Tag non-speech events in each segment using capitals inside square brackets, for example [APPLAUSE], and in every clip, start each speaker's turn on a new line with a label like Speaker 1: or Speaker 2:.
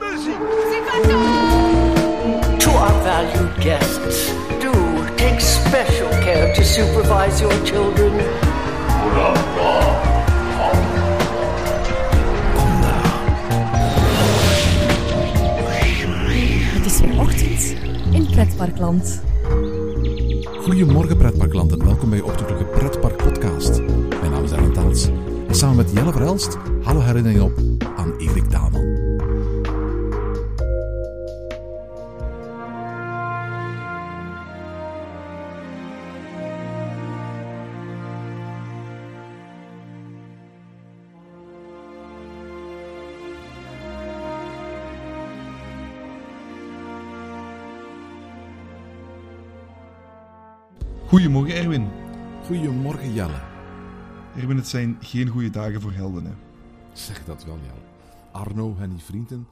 Speaker 1: Muziek!
Speaker 2: To our valued guests, do take special care to supervise your children.
Speaker 3: Het is weer ochtend in Pretparkland.
Speaker 4: Goedemorgen pretparkland en welkom bij je ochtendelijke pretpark podcast. Mijn naam is Ellen Taals. En samen met Jelle Verhelst halen we herinneringen op
Speaker 5: Goedemorgen Erwin.
Speaker 4: Goedemorgen Jelle.
Speaker 5: Erwin, het zijn geen goede dagen voor helden. Hè.
Speaker 4: Zeg dat wel Jelle. Arno en die vrienden,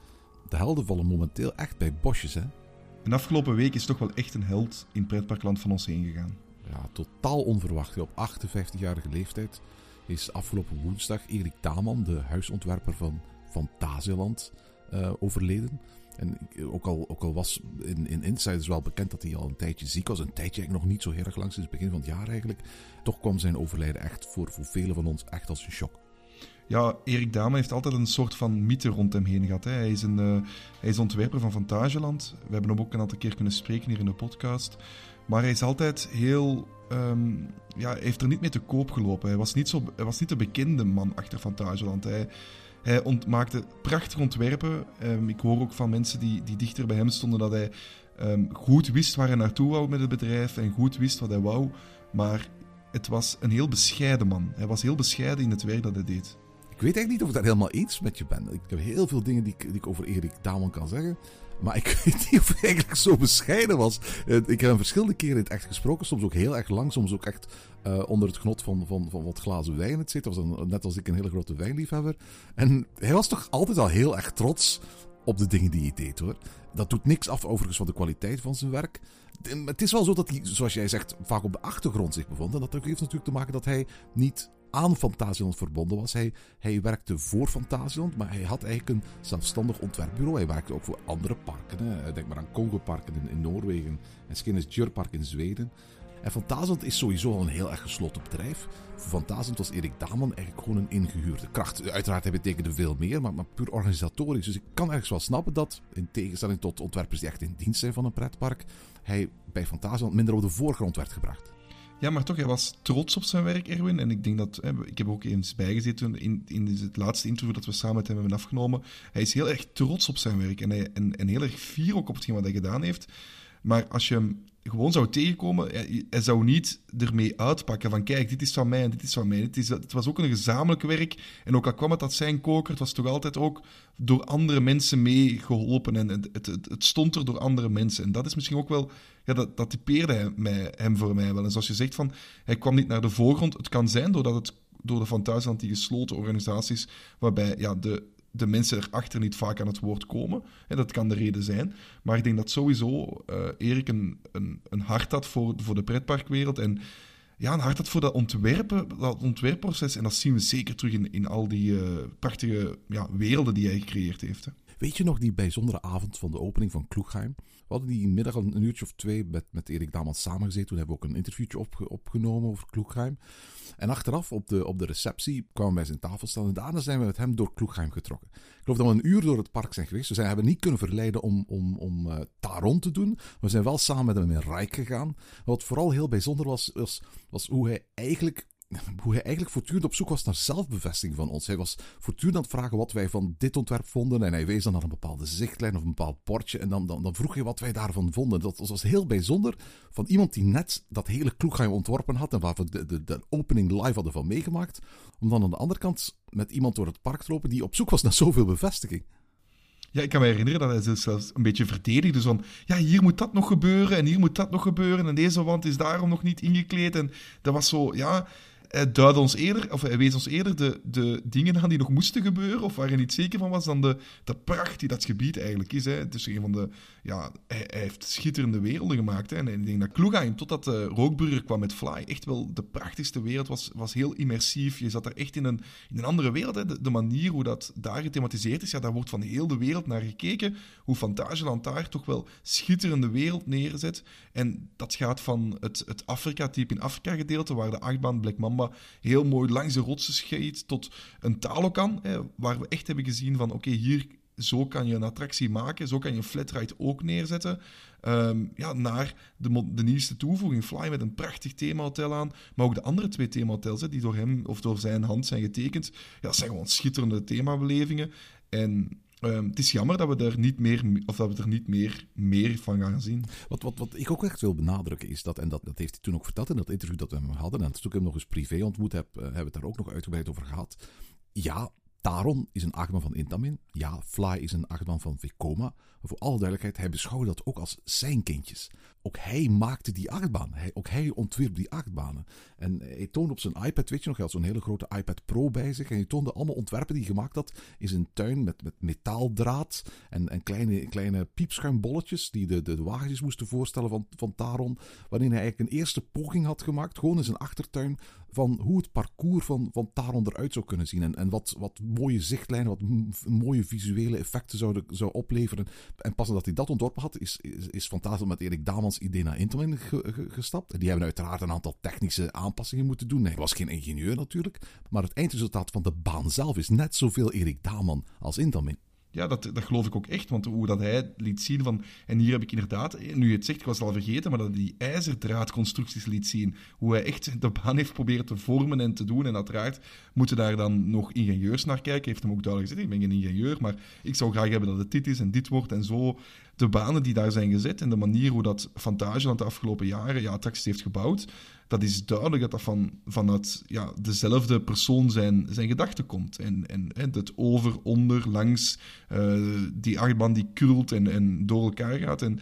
Speaker 4: de helden vallen momenteel echt bij bosjes hè.
Speaker 5: En afgelopen week is toch wel echt een held in pretparkland van ons heen gegaan.
Speaker 4: Ja, totaal onverwacht. Op 58-jarige leeftijd is afgelopen woensdag Erik Daman, de huisontwerper van Fantasieland, eh, overleden. En ook al, ook al was in, in Insiders wel bekend dat hij al een tijdje ziek was, een tijdje eigenlijk nog niet zo heel erg lang, sinds het begin van het jaar eigenlijk, toch kwam zijn overlijden echt voor, velen van ons echt als een shock.
Speaker 5: Ja, Erik Damen heeft altijd een soort van mythe rond hem heen gehad. Hè. Hij, is een, eh, hij is ontwerper van Fantageland. We hebben hem ook een aantal keer kunnen spreken hier in de podcast. Maar hij is altijd heel... ehm, ja, heeft er niet mee te koop gelopen. Hij was niet, zo, hij was niet de bekende man achter Fantageland. Hij, hij maakte prachtige ontwerpen. Ehm, ik hoor ook van mensen die, die dichter bij hem stonden dat hij ehm, goed wist waar hij naartoe wou met het bedrijf en goed wist wat hij wou. Maar het was een heel bescheiden man. Hij was heel bescheiden in het werk dat hij deed.
Speaker 4: Ik weet eigenlijk niet of ik daar helemaal eens met je ben. Ik heb heel veel dingen die ik, die ik over Erik Daman kan zeggen. Maar ik [LAUGHS] weet niet of hij eigenlijk zo bescheiden was. Eh, Ik heb hem verschillende keren in het echt gesproken. Soms ook heel erg lang. Soms ook echt eh, onder het genot van, van, van wat glazen wijn. Het zit. net als ik een hele grote wijnliefhebber. En hij was toch altijd al heel erg trots op de dingen die hij deed hoor. Dat doet niks af overigens van de kwaliteit van zijn werk. Het is wel zo dat hij, zoals jij zegt, vaak op de achtergrond zich bevond. En dat heeft natuurlijk te maken dat hij niet aan Fantasieland verbonden was. Hij, hij werkte voor Fantasieland, maar hij had eigenlijk een zelfstandig ontwerpbureau. Hij werkte ook voor andere parken. Denk maar aan Congo Parken in, Noorwegen en Skinnes Park in Zweden. En Fantasieland is sowieso al een heel erg gesloten bedrijf. Voor Fantasieland was Erik Daman eigenlijk gewoon een ingehuurde kracht. Uiteraard, hij betekende veel meer, maar, maar puur organisatorisch. Dus ik kan ergens wel snappen dat, in tegenstelling tot ontwerpers die echt in dienst zijn van een pretpark, hij bij Fantasieland minder op de voorgrond werd gebracht.
Speaker 5: Ja, maar toch, hij was trots op zijn werk, Erwin. En ik denk dat, hè, ik heb ook eens bijgezeten in, in het laatste interview dat we samen met hem hebben afgenomen. Hij is heel erg trots op zijn werk en, hij, en, en heel erg fier ook op hetgeen wat hij gedaan heeft. Maar als je hem gewoon zou tegenkomen, hij, zou niet ermee uitpakken van kijk, dit is van mij en dit is van mij. Het, is, het was ook een gezamenlijk werk. En ook al kwam het uit zijn koker, het was toch altijd ook door andere mensen meegeholpen. En het, het, het, stond er door andere mensen. En dat is misschien ook wel, ja, dat, dat typeerde hij, mij, hem voor mij wel. En zoals je zegt, van, hij kwam niet naar de voorgrond. Het kan zijn doordat het door de van Thuisland, die gesloten organisaties, waarbij ja, de, de mensen erachter niet vaak aan het woord komen. En dat kan de reden zijn. Maar ik denk dat sowieso eh, Erik een, een, hart had voor, voor de pretparkwereld. En ja, een hart had voor dat ontwerpen, dat ontwerpproces. En dat zien we zeker terug in, in al die eh, prachtige ja, werelden die hij gecreëerd heeft. Hè.
Speaker 4: Weet je nog die bijzondere avond van de opening van Kloegheim? We hadden die middag een, een uurtje of twee met, met Erik Daman samengezeten. Toen hebben we ook een interviewtje opge- opgenomen over Kloegheim. En achteraf op de, op de receptie kwamen we bij zijn tafel staan. En daarna zijn we met hem door Kloegheim getrokken. Ik geloof dat we een uur door het park zijn geweest. We zijn, hebben niet kunnen verleiden om, om, om eh, Taron te doen. We zijn wel samen met hem in Rijk gegaan. Wat vooral heel bijzonder was, was, was hoe hij eigenlijk [LAUGHS] hoe hij eigenlijk voortdurend op zoek was naar zelfbevestiging van ons. Hij was voortdurend aan het vragen wat wij van dit ontwerp vonden. En hij wees dan naar een bepaalde zichtlijn of een bepaald bordje. En dan, dan, vroeg hij wat wij daarvan vonden. Dat was, heel bijzonder van iemand die net dat hele Kloegheim ontworpen had. En waarvan de, de, de opening live hadden van meegemaakt. Om dan aan de andere kant met iemand door het park te lopen die op zoek was naar zoveel bevestiging.
Speaker 5: Ja, ik kan me herinneren dat hij zich zelfs een beetje verdedigde. Dus van, ja, hier moet dat nog gebeuren en hier moet dat nog gebeuren. En deze wand is daarom nog niet ingekleed. En dat was zo, ja... hij duidde ons eerder, of hij wees ons eerder de, de dingen aan die nog moesten gebeuren, of waar hij niet zeker van was, dan de, de pracht die dat gebied eigenlijk is. Hè. Het is een van de, ja, hij, heeft schitterende werelden gemaakt. En ik denk dat Kloegheim, totdat de Rookburger kwam met Fly, echt wel de prachtigste wereld was, was heel immersief. Je zat er echt in een, in een andere wereld. Hè. De, de manier hoe dat daar gethematiseerd is, ja, daar wordt van heel de wereld naar gekeken. Hoe Fantageland daar toch wel schitterende wereld neerzet. En dat gaat van het, het Afrika-type in Afrika-gedeelte, waar de achtbaan Black Mamba heel mooi langs de rotsen scheet, tot een Talokan, hè, waar we echt hebben gezien van oké, hier zo kan je een attractie maken, zo kan je een flatride ook neerzetten. Ehm, ja, naar de, de nieuwste toevoeging, Fly met een prachtig themahotel aan, maar ook de andere twee themahotels die door hem of door zijn hand zijn getekend, ja, dat zijn gewoon schitterende themabelevingen. En Ehm, het is jammer dat we er niet meer, of dat we er niet meer, meer van gaan zien.
Speaker 4: Wat, wat, wat ik ook echt wil benadrukken is dat, en dat, dat heeft hij toen ook verteld in dat interview dat we hem hadden, en toen ik hem nog eens privé ontmoet heb, uh, hebben we het daar ook nog uitgebreid over gehad. Ja, Taron is een achtbaan van Intamin. Ja, Fly is een achtbaan van Vekoma. Maar voor alle duidelijkheid, hij beschouwde dat ook als zijn kindjes. Ook hij maakte die achtbaan. Hij, ook hij ontwierp die achtbanen. En hij toonde op zijn iPad, weet je nog, hij had zo'n hele grote iPad Pro bij zich. En hij toonde allemaal ontwerpen die hij gemaakt had in zijn tuin met, met metaaldraad en, en kleine, kleine piepschuimbolletjes die de, de, de wagentjes moesten voorstellen van, van Taron. Waarin hij eigenlijk een eerste poging had gemaakt, gewoon in zijn achtertuin, van hoe het parcours van, van Taron eruit zou kunnen zien. En, en wat, wat mooie zichtlijnen, wat mooie visuele effecten zouden zou opleveren. En pas nadat hij dat ontworpen had, is, is, is met Erik Damans idee naar Intamin gestapt. En die hebben uiteraard een aantal technische aanpassingen moeten doen. Hij was geen ingenieur natuurlijk. Maar het eindresultaat van de baan zelf is net zoveel Erik Daman als Intamin
Speaker 5: ja, dat, dat geloof ik ook echt. Want hoe dat hij liet zien van... En hier heb ik inderdaad, nu je het zegt, ik was het al vergeten, maar dat die ijzerdraadconstructies liet zien. Hoe hij echt de baan heeft proberen te vormen en te doen. En uiteraard moeten daar dan nog ingenieurs naar kijken. Heeft hem ook duidelijk gezegd, ik ben geen ingenieur, maar ik zou graag hebben dat het dit is en dit wordt en zo. De banen die daar zijn gezet en de manier hoe dat Fantageland de afgelopen jaren ja, attracties heeft gebouwd dat is duidelijk dat dat van, vanuit ja, dezelfde persoon zijn, zijn gedachten komt. En, en, het over, onder, langs, uh, die achtbaan die krult en, en door elkaar gaat. En,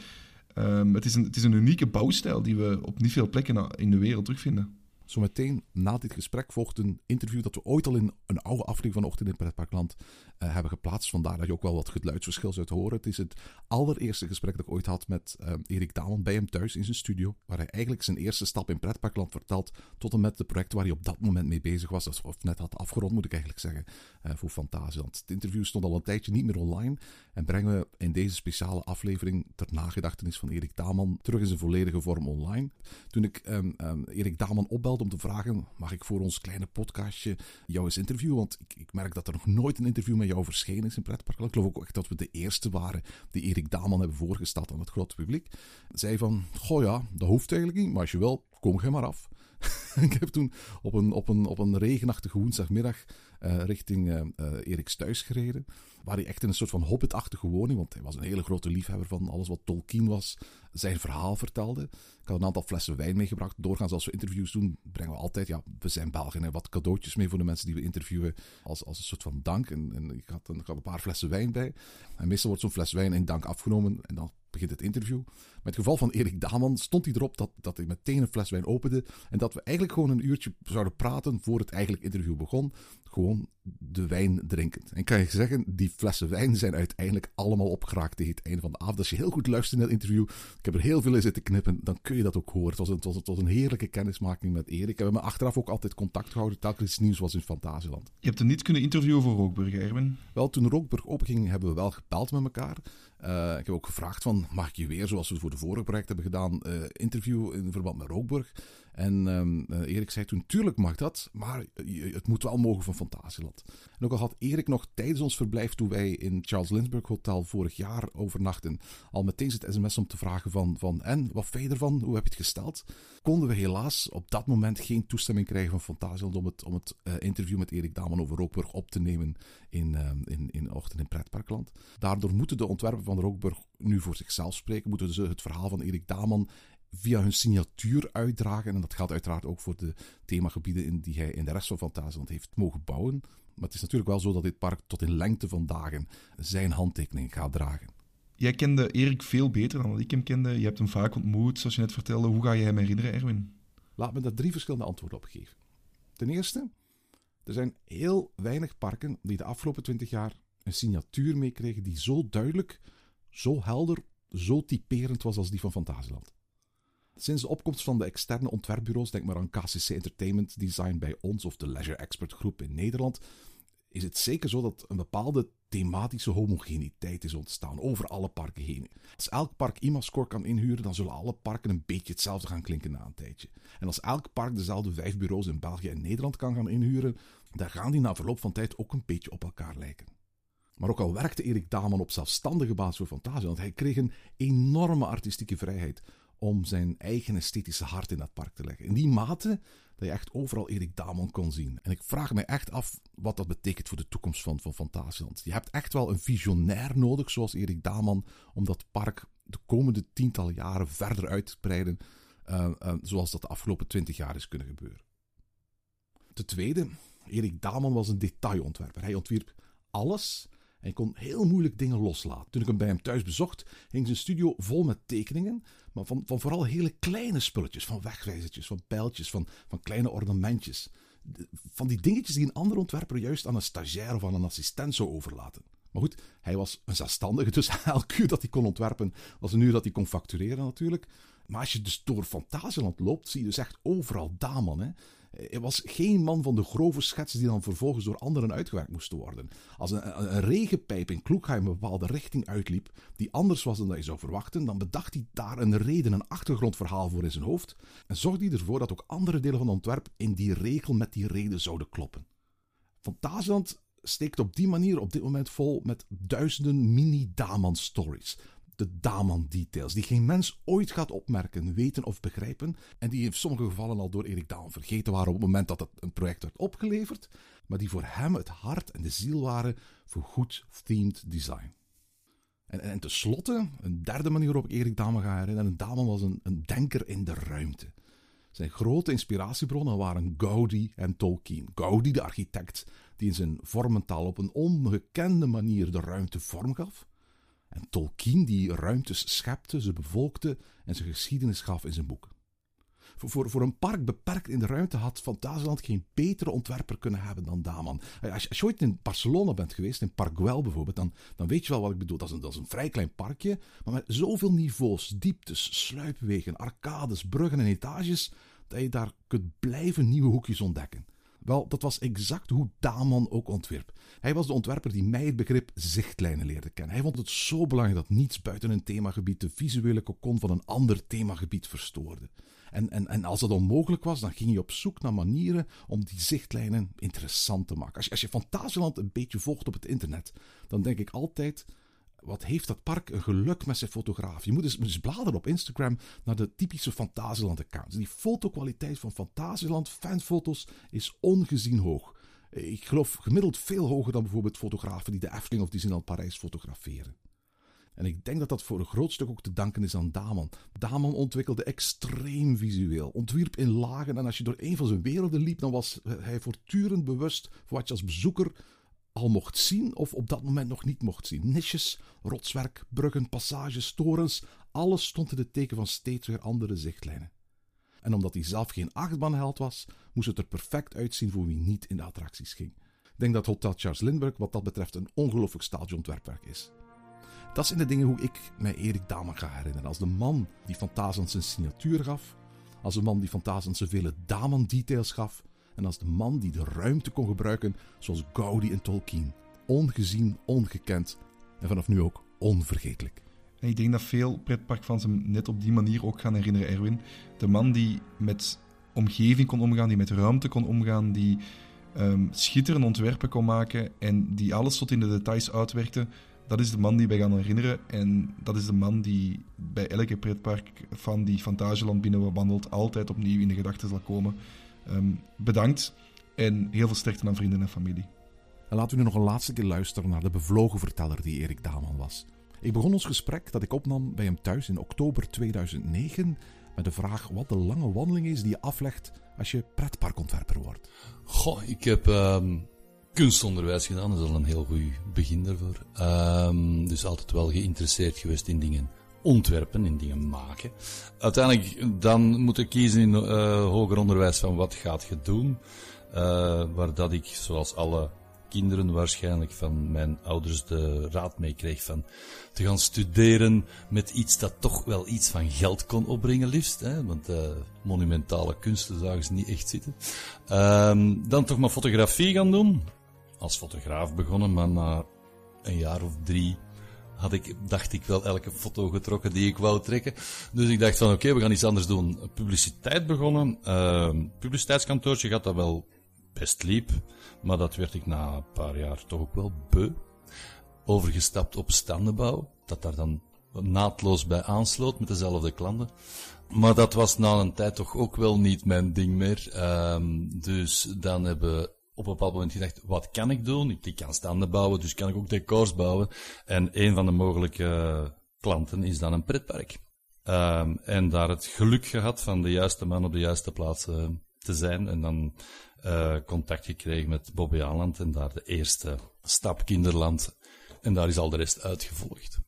Speaker 5: um, het, is een, het is een unieke bouwstijl die we op niet veel plekken in de wereld terugvinden.
Speaker 4: Zometeen na dit gesprek volgt een interview dat we ooit al in een oude aflevering van Ochtend in het Pretparkland uh, hebben geplaatst. Vandaar dat je ook wel wat geluidsverschil zou horen. Het is het allereerste gesprek dat ik ooit had met uh, Erik Daman bij hem thuis in zijn studio. Waar hij eigenlijk zijn eerste stap in Pretparkland vertelt. Tot en met de project waar hij op dat moment mee bezig was. Of net had afgerond, moet ik eigenlijk zeggen. Uh, voor Fantasieland. Het interview stond al een tijdje niet meer online. En brengen we in deze speciale aflevering ter nagedachtenis van Erik Daman terug in zijn volledige vorm online. Toen ik um, um, Erik Daman opbelde om te vragen: mag ik voor ons kleine podcastje jou eens interviewen? Want ik, ik merk dat er nog nooit een interview met jou verschenen is in Pretpark. Ik geloof ook echt dat we de eerste waren die Erik Daman hebben voorgesteld aan het grote publiek. Zei van: Goh ja, dat hoeft eigenlijk niet, maar als je wil, kom je maar af. [LAUGHS] ik heb toen op een, op een, op een regenachtige woensdagmiddag uh, richting uh, Eriks thuis gereden. Waar hij echt in een soort van hobbitachtige woning, want hij was een hele grote liefhebber van alles wat Tolkien was, zijn verhaal vertelde. Ik had een aantal flessen wijn meegebracht. Doorgaans als we interviews doen, brengen we altijd, ja, we zijn Belgen, en wat cadeautjes mee voor de mensen die we interviewen als, als een soort van dank. En, ik, had, had een paar flessen wijn bij. En meestal wordt zo'n fles wijn in dank afgenomen en dan begint het interview. In het geval van Erik Daman stond hij erop dat, dat hij meteen een fles wijn opende. En dat we eigenlijk gewoon een uurtje zouden praten voor het eigenlijk interview begon. Gewoon de wijn drinkend. En kan je zeggen, die flessen wijn zijn uiteindelijk allemaal opgeraakt tegen het einde van de avond. Als je heel goed luistert naar het interview, ik heb er heel veel in zitten knippen, dan kun je dat ook horen. Het was een, het was, het was een heerlijke kennismaking met Erik. We hebben achteraf ook altijd contact gehouden, telkens iets nieuws was in Fantasieland.
Speaker 5: Je hebt hem niet kunnen interviewen voor Rookburg, Erwin?
Speaker 4: Wel, toen Rookburg opging, hebben we wel gebeld met elkaar. Uh, ik heb ook gevraagd van, mag ik je weer, zoals we voor de vorige project hebben gedaan, uh, interview in verband met Rookburg? En um, uh, Erik zei toen, tuurlijk mag dat, maar het moet wel mogen van Fantasieland. En ook al had Erik nog tijdens ons verblijf, toen wij in Charles Lindbergh Hotel vorig jaar overnachten, al meteen zit sms om te vragen van, van en, wat vind je ervan? Hoe heb je het gesteld? Konden we helaas op dat moment geen toestemming krijgen van Fantasieland om het, om het uh, interview met Erik Daman over Rookburg op te nemen in, uh, in, in Ochtend in Pretparkland. Daardoor moeten de ontwerpen van Rookburg nu voor zichzelf spreken, moeten ze het verhaal van Erik Daman via hun signatuur uitdragen. En dat geldt uiteraard ook voor de themagebieden in die hij in de rest van Fantasieland heeft mogen bouwen. Maar het is natuurlijk wel zo dat dit park tot in lengte van dagen zijn handtekening gaat dragen.
Speaker 5: Jij kende Erik veel beter dan dat ik hem kende. Je hebt hem vaak ontmoet, zoals je net vertelde. Hoe ga je hem herinneren, Erwin?
Speaker 4: Laat me daar drie verschillende antwoorden op geven. Ten eerste, er zijn heel weinig parken die de afgelopen 20 jaar een signatuur meekregen die zo duidelijk, zo helder, zo typerend was als die van Fantasieland. Sinds de opkomst van de externe ontwerpbureaus, denk maar aan KCC Entertainment Design bij ons of de Leisure Expert Groep in Nederland, is het zeker zo dat een bepaalde thematische homogeniteit is ontstaan over alle parken heen. Als elk park IMAScore kan inhuren, dan zullen alle parken een beetje hetzelfde gaan klinken na een tijdje. En als elk park dezelfde vijf bureaus in België en Nederland kan gaan inhuren, dan gaan die na verloop van tijd ook een beetje op elkaar lijken. Maar ook al werkte Erik Daman op zelfstandige basis voor Fantasia, want hij kreeg een enorme artistieke vrijheid om zijn eigen esthetische hart in dat park te leggen. In die mate dat je echt overal Erik Damon kon zien. En ik vraag me echt af wat dat betekent voor de toekomst van, van Fantasieland. Je hebt echt wel een visionair nodig, zoals Erik Daman, om dat park de komende tientallen jaren verder uit te breiden, uh, uh, zoals dat de afgelopen twintig jaar is kunnen gebeuren. Ten tweede, Erik Daman was een detailontwerper. Hij ontwierp alles hij kon heel moeilijk dingen loslaten. Toen ik hem bij hem thuis bezocht, hing zijn studio vol met tekeningen, maar van, van vooral hele kleine spulletjes, van wegwijzertjes, van pijltjes, van, van kleine ornamentjes. Van die dingetjes die een andere ontwerper juist aan een stagiair of aan een assistent zou overlaten. Maar goed, hij was een zelfstandige, [LAUGHS] dus elk uur dat hij kon ontwerpen was een uur dat hij kon factureren natuurlijk. Maar als je dus door Fantasieland loopt, zie je dus echt overal Daman. Hè? Hij was geen man van de grove schetsen die dan vervolgens door anderen uitgewerkt moesten worden. Als een, regenpijp in Kloekheim een bepaalde richting uitliep, die anders was dan dat je zou verwachten, dan bedacht hij daar een reden, een achtergrondverhaal voor in zijn hoofd en zorgde hij ervoor dat ook andere delen van het ontwerp in die regel met die reden zouden kloppen. Fantasieland steekt op die manier op dit moment vol met duizenden mini-Daman-stories de Daman-details, die geen mens ooit gaat opmerken, weten of begrijpen, en die in sommige gevallen al door Erik Daman vergeten waren op het moment dat het een project werd opgeleverd, maar die voor hem het hart en de ziel waren voor goed themed design. En, en, en tenslotte, een derde manier waarop ik Erik Daman ga herinneren, Daman was een, een denker in de ruimte. Zijn grote inspiratiebronnen waren Gaudi en Tolkien. Gaudi, de architect, die in zijn vormentaal op een ongekende manier de ruimte vorm gaf. En Tolkien die ruimtes schepte, ze bevolkte en zijn geschiedenis gaf in zijn boek. Voor, voor, een park beperkt in de ruimte had Fantasieland geen betere ontwerper kunnen hebben dan Daman. Als je, als je ooit in Barcelona bent geweest, in Park Güell bijvoorbeeld, dan, dan weet je wel wat ik bedoel. Dat is, een, dat is een vrij klein parkje, maar met zoveel niveaus, dieptes, sluipwegen, arcades, bruggen en etages, dat je daar kunt blijven nieuwe hoekjes ontdekken. Wel, dat was exact hoe Daman ook ontwierp. Hij was de ontwerper die mij het begrip zichtlijnen leerde kennen. Hij vond het zo belangrijk dat niets buiten een themagebied de visuele kokon van een ander themagebied verstoorde. En, en, en als dat onmogelijk was, dan ging je op zoek naar manieren om die zichtlijnen interessant te maken. Als je, als je Fantasieland een beetje volgt op het internet, dan denk ik altijd wat heeft dat park een geluk met zijn fotograaf. Je moet eens, eens bladeren op Instagram naar de typische Fantasieland-accounts. Die fotokwaliteit van Fantasieland, fanfoto's, is ongezien hoog. Ik geloof gemiddeld veel hoger dan bijvoorbeeld fotografen die de Efteling of Disneyland Parijs fotograferen. En ik denk dat dat voor een groot stuk ook te danken is aan Daman. Daman ontwikkelde extreem visueel, ontwierp in lagen en als je door een van zijn werelden liep, dan was hij voortdurend bewust voor wat je als bezoeker al mocht zien of op dat moment nog niet mocht zien. Nisjes, rotswerk, bruggen, passages, torens, alles stond in het teken van steeds weer andere zichtlijnen. En omdat hij zelf geen achtbaanheld was, moest het er perfect uitzien voor wie niet in de attracties ging. Ik denk dat Hotel Charles Lindbergh wat dat betreft een ongelooflijk staaltje is. Dat zijn de dingen hoe ik mij Erik Daman ga herinneren. Als de man die Fantasend zijn signatuur gaf. Als de man die Fantasend vele Daman-details gaf. En als de man die de ruimte kon gebruiken zoals Gaudi en Tolkien. Ongezien, ongekend en vanaf nu ook onvergetelijk.
Speaker 5: En ik denk dat veel pretparkfans hem net op die manier ook gaan herinneren, Erwin. De man die met omgeving kon omgaan, die met ruimte kon omgaan, die um, schitterende ontwerpen kon maken en die alles tot in de details uitwerkte. Dat is de man die wij gaan herinneren. En dat is de man die bij elke pretpark van die Fantasieland binnenwandelt altijd opnieuw in de gedachten zal komen. Um, bedankt en heel veel sterkte aan vrienden en familie.
Speaker 4: En laten we nu nog een laatste keer luisteren naar de bevlogen verteller die Erik Daman was. Ik begon ons gesprek dat ik opnam bij hem thuis in oktober 2009 met de vraag wat de lange wandeling is die je aflegt als je pretparkontwerper wordt.
Speaker 1: Goh, ik heb um, kunstonderwijs gedaan, dat is al een heel goed begin daarvoor. Um, dus altijd wel geïnteresseerd geweest in dingen ontwerpen, in dingen maken. Uiteindelijk dan moet je kiezen in uh, hoger onderwijs van wat gaat je doen. eh, waar dat ik, zoals alle kinderen waarschijnlijk, van mijn ouders de raad mee kreeg van te gaan studeren met iets dat toch wel iets van geld kon opbrengen, liefst. Hè? Want uh, monumentale kunsten zagen ze niet echt zitten. Ehm, dan toch maar fotografie gaan doen. Als fotograaf begonnen, maar na een jaar of drie had ik, dacht ik wel elke foto getrokken die ik wou trekken. Dus ik dacht van oké, we gaan iets anders doen. Publiciteit begonnen. Uh, publiciteitskantoortje gaat dat wel best liep. Maar dat werd ik na een paar jaar toch ook wel beu. Overgestapt op standenbouw. Dat daar dan naadloos bij aansloot met dezelfde klanten. Maar dat was na een tijd toch ook wel niet mijn ding meer. Um, dus dan hebben op een bepaald moment gedacht, wat kan ik doen? Ik, kan standen bouwen, dus kan ik ook decors bouwen. En een van de mogelijke klanten is dan een pretpark. Um, en daar het geluk gehad van de juiste man op de juiste plaats uh, te zijn. En dan uh, contact gekregen met Bobby Aanland en daar de eerste stap Kinderland. En daar is al de rest uitgevolgd.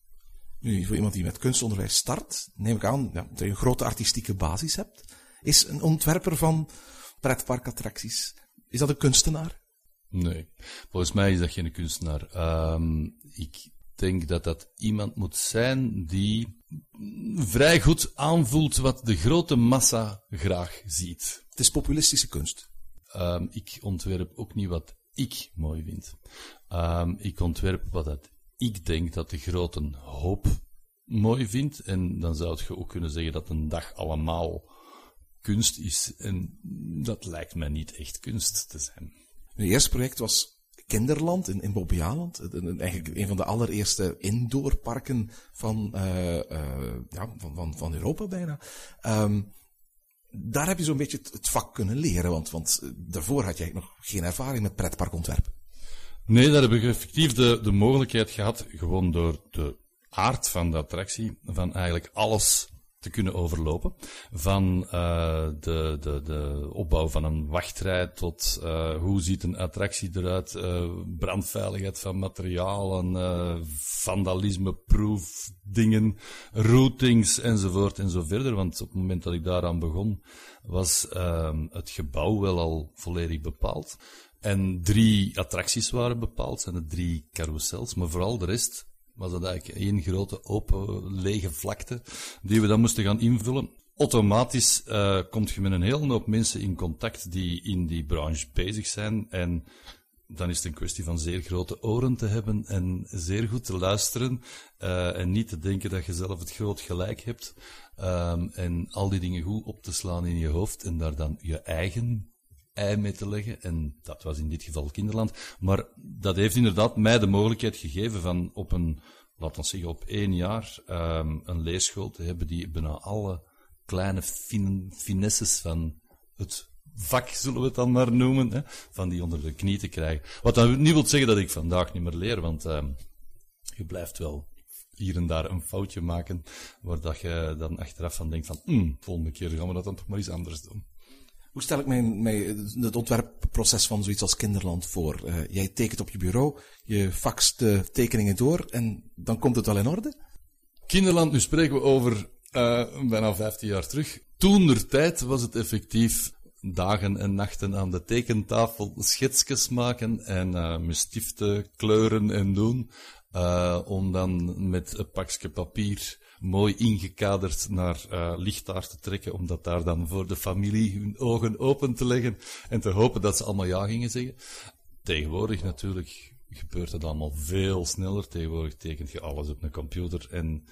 Speaker 6: Nu, voor iemand die met kunstonderwijs start, neem ik aan ja, dat je een grote artistieke basis hebt. Is een ontwerper van pretparkattracties is dat een kunstenaar?
Speaker 1: Nee, volgens mij is dat geen kunstenaar. Um, ik denk dat dat iemand moet zijn die vrij goed aanvoelt wat de grote massa graag ziet.
Speaker 6: Het is populistische kunst.
Speaker 1: Um, ik ontwerp ook niet wat ik mooi vind. Um, ik ontwerp wat dat ik denk dat de grote hoop mooi vindt. En dan zou je ook kunnen zeggen dat een dag allemaal kunst is. En dat lijkt mij niet echt kunst te zijn.
Speaker 6: Het eerste project was Kinderland in, in Bobbejaanland. Eigenlijk een van de allereerste indoorparken van, uh, uh, ja, van, van, van Europa bijna. Um, daar heb je zo'n beetje het, het, vak kunnen leren, want, want eh, daarvoor had jij nog geen ervaring met pretparkontwerp.
Speaker 1: Nee, daar heb ik effectief de, de mogelijkheid gehad, gewoon door de aard van de attractie, van eigenlijk alles te kunnen overlopen. Van uh, de, de, de opbouw van een wachtrij tot uh, hoe ziet een attractie eruit, uh, brandveiligheid van materialen, vandalisme-proof dingen, routings enzovoort en zo verder. Want op het moment dat ik daaraan begon, was ehm, het gebouw wel al volledig bepaald. En drie attracties waren bepaald, en de drie carousels, maar vooral de rest was dat eigenlijk één grote open lege vlakte die we dan moesten gaan invullen. Automatisch uh, komt je met een hele hoop mensen in contact die in die branche bezig zijn en dan is het een kwestie van zeer grote oren te hebben en zeer goed te luisteren uh, en niet te denken dat je zelf het groot gelijk hebt um, en al die dingen goed op te slaan in je hoofd en daar dan je eigen ei mee te leggen. En dat was in dit geval Kinderland. Maar dat heeft inderdaad mij de mogelijkheid gegeven van op een, laten we zeggen, op één jaar um, een leerschool te hebben die bijna alle kleine fin finesses van het vak, zullen we het dan maar noemen, hè, van die onder de knie te krijgen. Wat dan niet wil zeggen dat ik vandaag niet meer leer, want um, je blijft wel hier en daar een foutje maken, waar dat je dan achteraf van denkt van, mm, volgende keer gaan we dat dan toch maar eens anders doen.
Speaker 6: Hoe stel ik mij, mij het ontwerpproces van zoiets als Kinderland voor? Uh, jij tekent op je bureau, je faxt de tekeningen door en dan komt het wel in orde?
Speaker 1: Kinderland, nu spreken we over uh, bijna 15 jaar terug. Toen der tijd was het effectief dagen en nachten aan de tekentafel schetsjes maken en uh, met kleuren en doen. Om dan met een pakje papier mooi ingekaderd naar uh, lichtaar te trekken, om dat daar dan voor de familie hun ogen open te leggen en te hopen dat ze allemaal ja gingen zeggen. Tegenwoordig natuurlijk gebeurt het allemaal veel sneller. Tegenwoordig tekent je alles op een computer en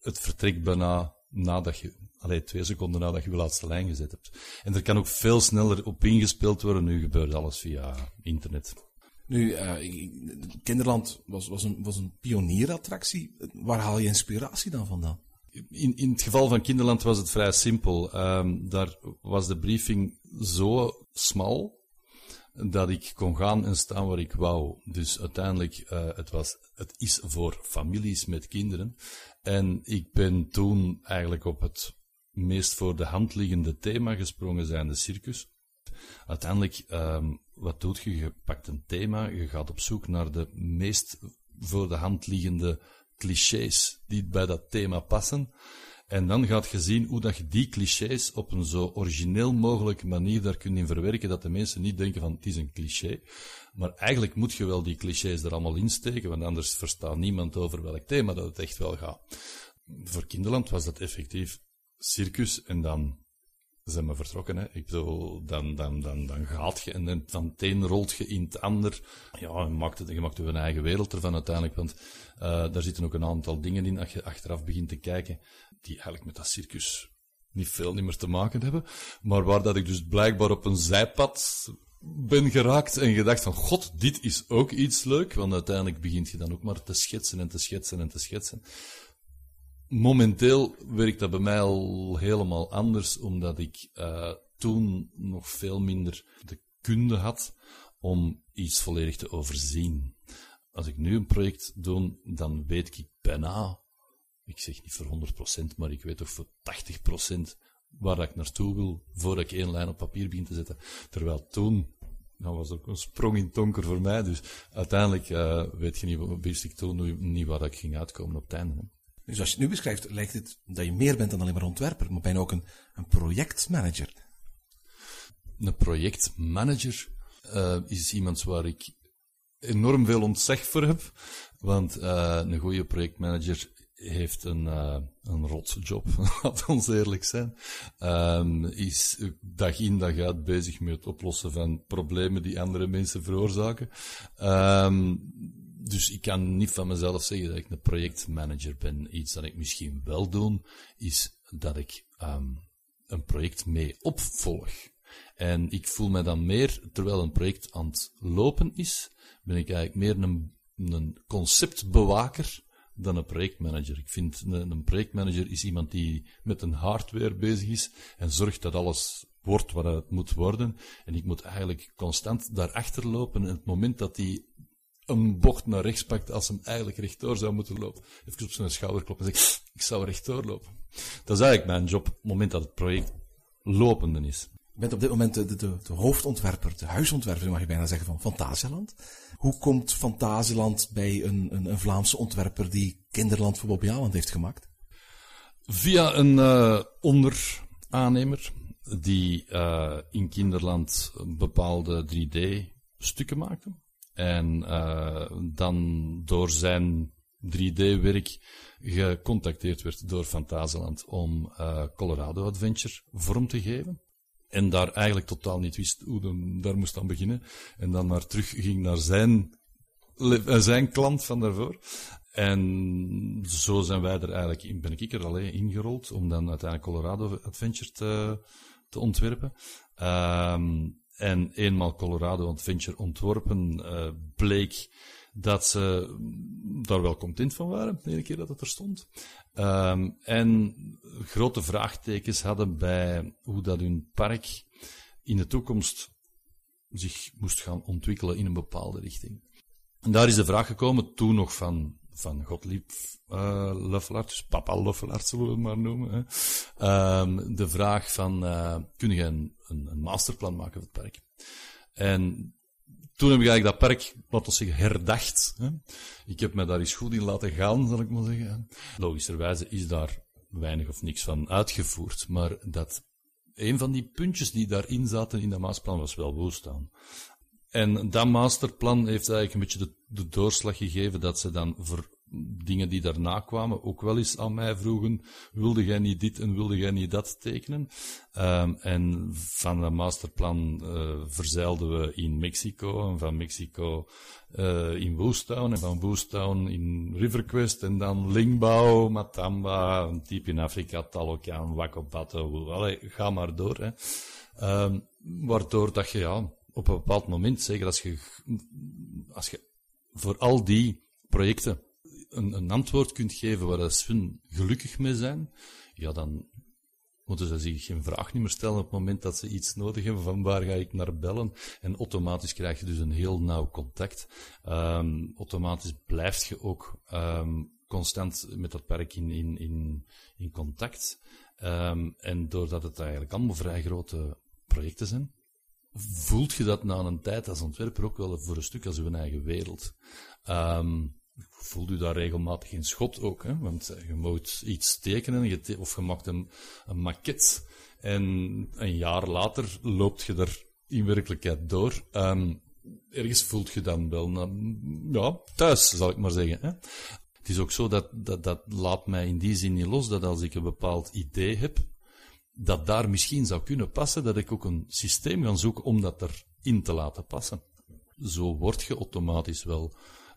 Speaker 1: het vertrekt bijna nadat je, alleen twee seconden nadat je je laatste lijn gezet hebt. En er kan ook veel sneller op ingespeeld worden. Nu gebeurt alles via internet.
Speaker 6: Nu, uh, Kinderland was, was, een, was een pionierattractie. Waar haal je inspiratie dan vandaan?
Speaker 1: In, in het geval van Kinderland was het vrij simpel. Um, daar was de briefing zo smal dat ik kon gaan en staan waar ik wou. Dus uiteindelijk, uh, het, was, het is voor families met kinderen. En ik ben toen eigenlijk op het meest voor de hand liggende thema gesprongen zijn de circus. Uiteindelijk, um, wat doet je? Je pakt een thema, je gaat op zoek naar de meest voor de hand liggende clichés die bij dat thema passen. En dan gaat je zien hoe dat je die clichés op een zo origineel mogelijke manier daar kunt in verwerken, dat de mensen niet denken van, het is een cliché. Maar eigenlijk moet je wel die clichés er allemaal insteken, want anders verstaat niemand over welk thema dat het echt wel gaat. Voor Kinderland was dat effectief circus en dan zijn we vertrokken. Hè. Ik bedoel, dan, dan, dan, dan gaat je en dan van het een rolt je in het ander. Ja, je maakt, het, je maakt een eigen wereld ervan uiteindelijk, want uh, daar zitten ook een aantal dingen in als je achteraf begint te kijken, die eigenlijk met dat circus niet veel niet meer te maken hebben. Maar waar dat ik dus blijkbaar op een zijpad ben geraakt en gedacht van, god, dit is ook iets leuk. Want uiteindelijk begint je dan ook maar te schetsen en te schetsen en te schetsen. Momenteel werkt dat bij mij al helemaal anders, omdat ik uh, toen nog veel minder de kunde had om iets volledig te overzien. Als ik nu een project doe, dan weet ik bijna, ik zeg niet voor 100%, maar ik weet toch voor 80% waar ik naartoe wil, voordat ik één lijn op papier begin te zetten. Terwijl toen, dat was ook een sprong in tonker voor mij, dus uiteindelijk uh, weet je niet, wist ik toen niet waar ik ging uitkomen op het einde.
Speaker 6: Dus als je het nu beschrijft, lijkt het dat je meer bent dan alleen maar ontwerper, maar bijna ook een, een projectmanager.
Speaker 1: Een projectmanager uh, is iemand waar ik enorm veel ontzag voor heb. Want uh, een goede projectmanager heeft een, uh, een rotjob, [LAUGHS] laat ons eerlijk zijn. Um, is dag in dag uit bezig met het oplossen van problemen die andere mensen veroorzaken. Um, dus ik kan niet van mezelf zeggen dat ik een projectmanager ben. Iets dat ik misschien wel doe, is dat ik um, een project mee opvolg. En ik voel me dan meer, terwijl een project aan het lopen is, ben ik eigenlijk meer een, een conceptbewaker dan een projectmanager. Ik vind een, een projectmanager is iemand die met een hardware bezig is en zorgt dat alles wordt wat het moet worden. En ik moet eigenlijk constant daarachter lopen. En het moment dat die een bocht naar rechts pakt als hem eigenlijk rechtdoor zou moeten lopen. Even op zijn schouder kloppen en zeggen, ik zou rechtdoor lopen. Dat is eigenlijk mijn job op het moment dat het project lopende is.
Speaker 6: Je bent op dit moment de, de, de hoofdontwerper, de huisontwerper, mag je bijna zeggen, van Fantasieland. Hoe komt Fantasieland bij een, een, een Vlaamse ontwerper die Kinderland voor Bobby Aland heeft gemaakt?
Speaker 1: Via een uh, onderaannemer die uh, in Kinderland bepaalde 3D-stukken maakte. En uh, dan door zijn 3D-werk gecontacteerd werd door Fantasieland om uh, Colorado Adventure vorm te geven. En daar eigenlijk totaal niet wist hoe de, daar moest aan beginnen. En dan maar terug ging naar zijn, zijn klant van daarvoor. En zo zijn wij er eigenlijk in, ben ik er alleen ingerold om dan uiteindelijk Colorado Adventure te, te ontwerpen. Um, en eenmaal Colorado Adventure ontworpen, uh, bleek dat ze daar wel content van waren, de ene keer dat het er stond. Um, en grote vraagtekens hadden bij hoe dat hun park in de toekomst zich moest gaan ontwikkelen in een bepaalde richting. En daar is de vraag gekomen, toen nog van, van Gottlieb uh, Luffelaert, dus papa Luffelaert zullen we het maar noemen. Hè. Um, de vraag van, uh, kun je een, een, een masterplan maken voor het park? En toen heb ik eigenlijk dat park, laten we zeggen, herdacht. Hè. Ik heb me daar eens goed in laten gaan, zal ik maar zeggen. Logischerwijze is daar weinig of niks van uitgevoerd, maar dat een van die puntjes die daarin zaten in dat masterplan was wel woestaan. En dat masterplan heeft eigenlijk een beetje de, doorslag gegeven dat ze dan voor dingen die daarna kwamen ook wel eens aan mij vroegen, wilde jij niet dit en wilde jij niet dat tekenen? Um, en van dat masterplan uh, verzeilden we in Mexico, en van Mexico uh, in Boostown, en van Boostown in Riverquest, en dan Lingbao, Matamba, een type in Afrika, Talokan, Wakopato, allee, ga maar door. Hè. Um, waardoor dat je ja, op een bepaald moment, zeker als je, als je voor al die projecten een, een antwoord kunt geven waar ze hun gelukkig mee zijn, ja, dan moeten ze zich geen vraag niet meer stellen op het moment dat ze iets nodig hebben van waar ga ik naar bellen. En automatisch krijg je dus een heel nauw contact. Um, automatisch blijf je ook um, constant met dat park in, in, in, in contact. Um, en doordat het eigenlijk allemaal vrij grote projecten zijn, voelt je dat na een tijd als ontwerper ook wel voor een stuk als uw eigen wereld. Um, voelt u daar regelmatig in schot ook, hè? want eh, je moet iets tekenen of je maakt een, een maquette en een jaar later loopt je er in werkelijkheid door. Ehm, ergens voelt je dan wel ja, thuis, zal ik maar zeggen. Hè? Het is ook zo dat, dat dat laat mij in die zin niet los dat als ik een bepaald idee heb, dat daar misschien zou kunnen passen, dat ik ook een systeem ga zoeken om dat erin te laten passen. Zo word je automatisch wel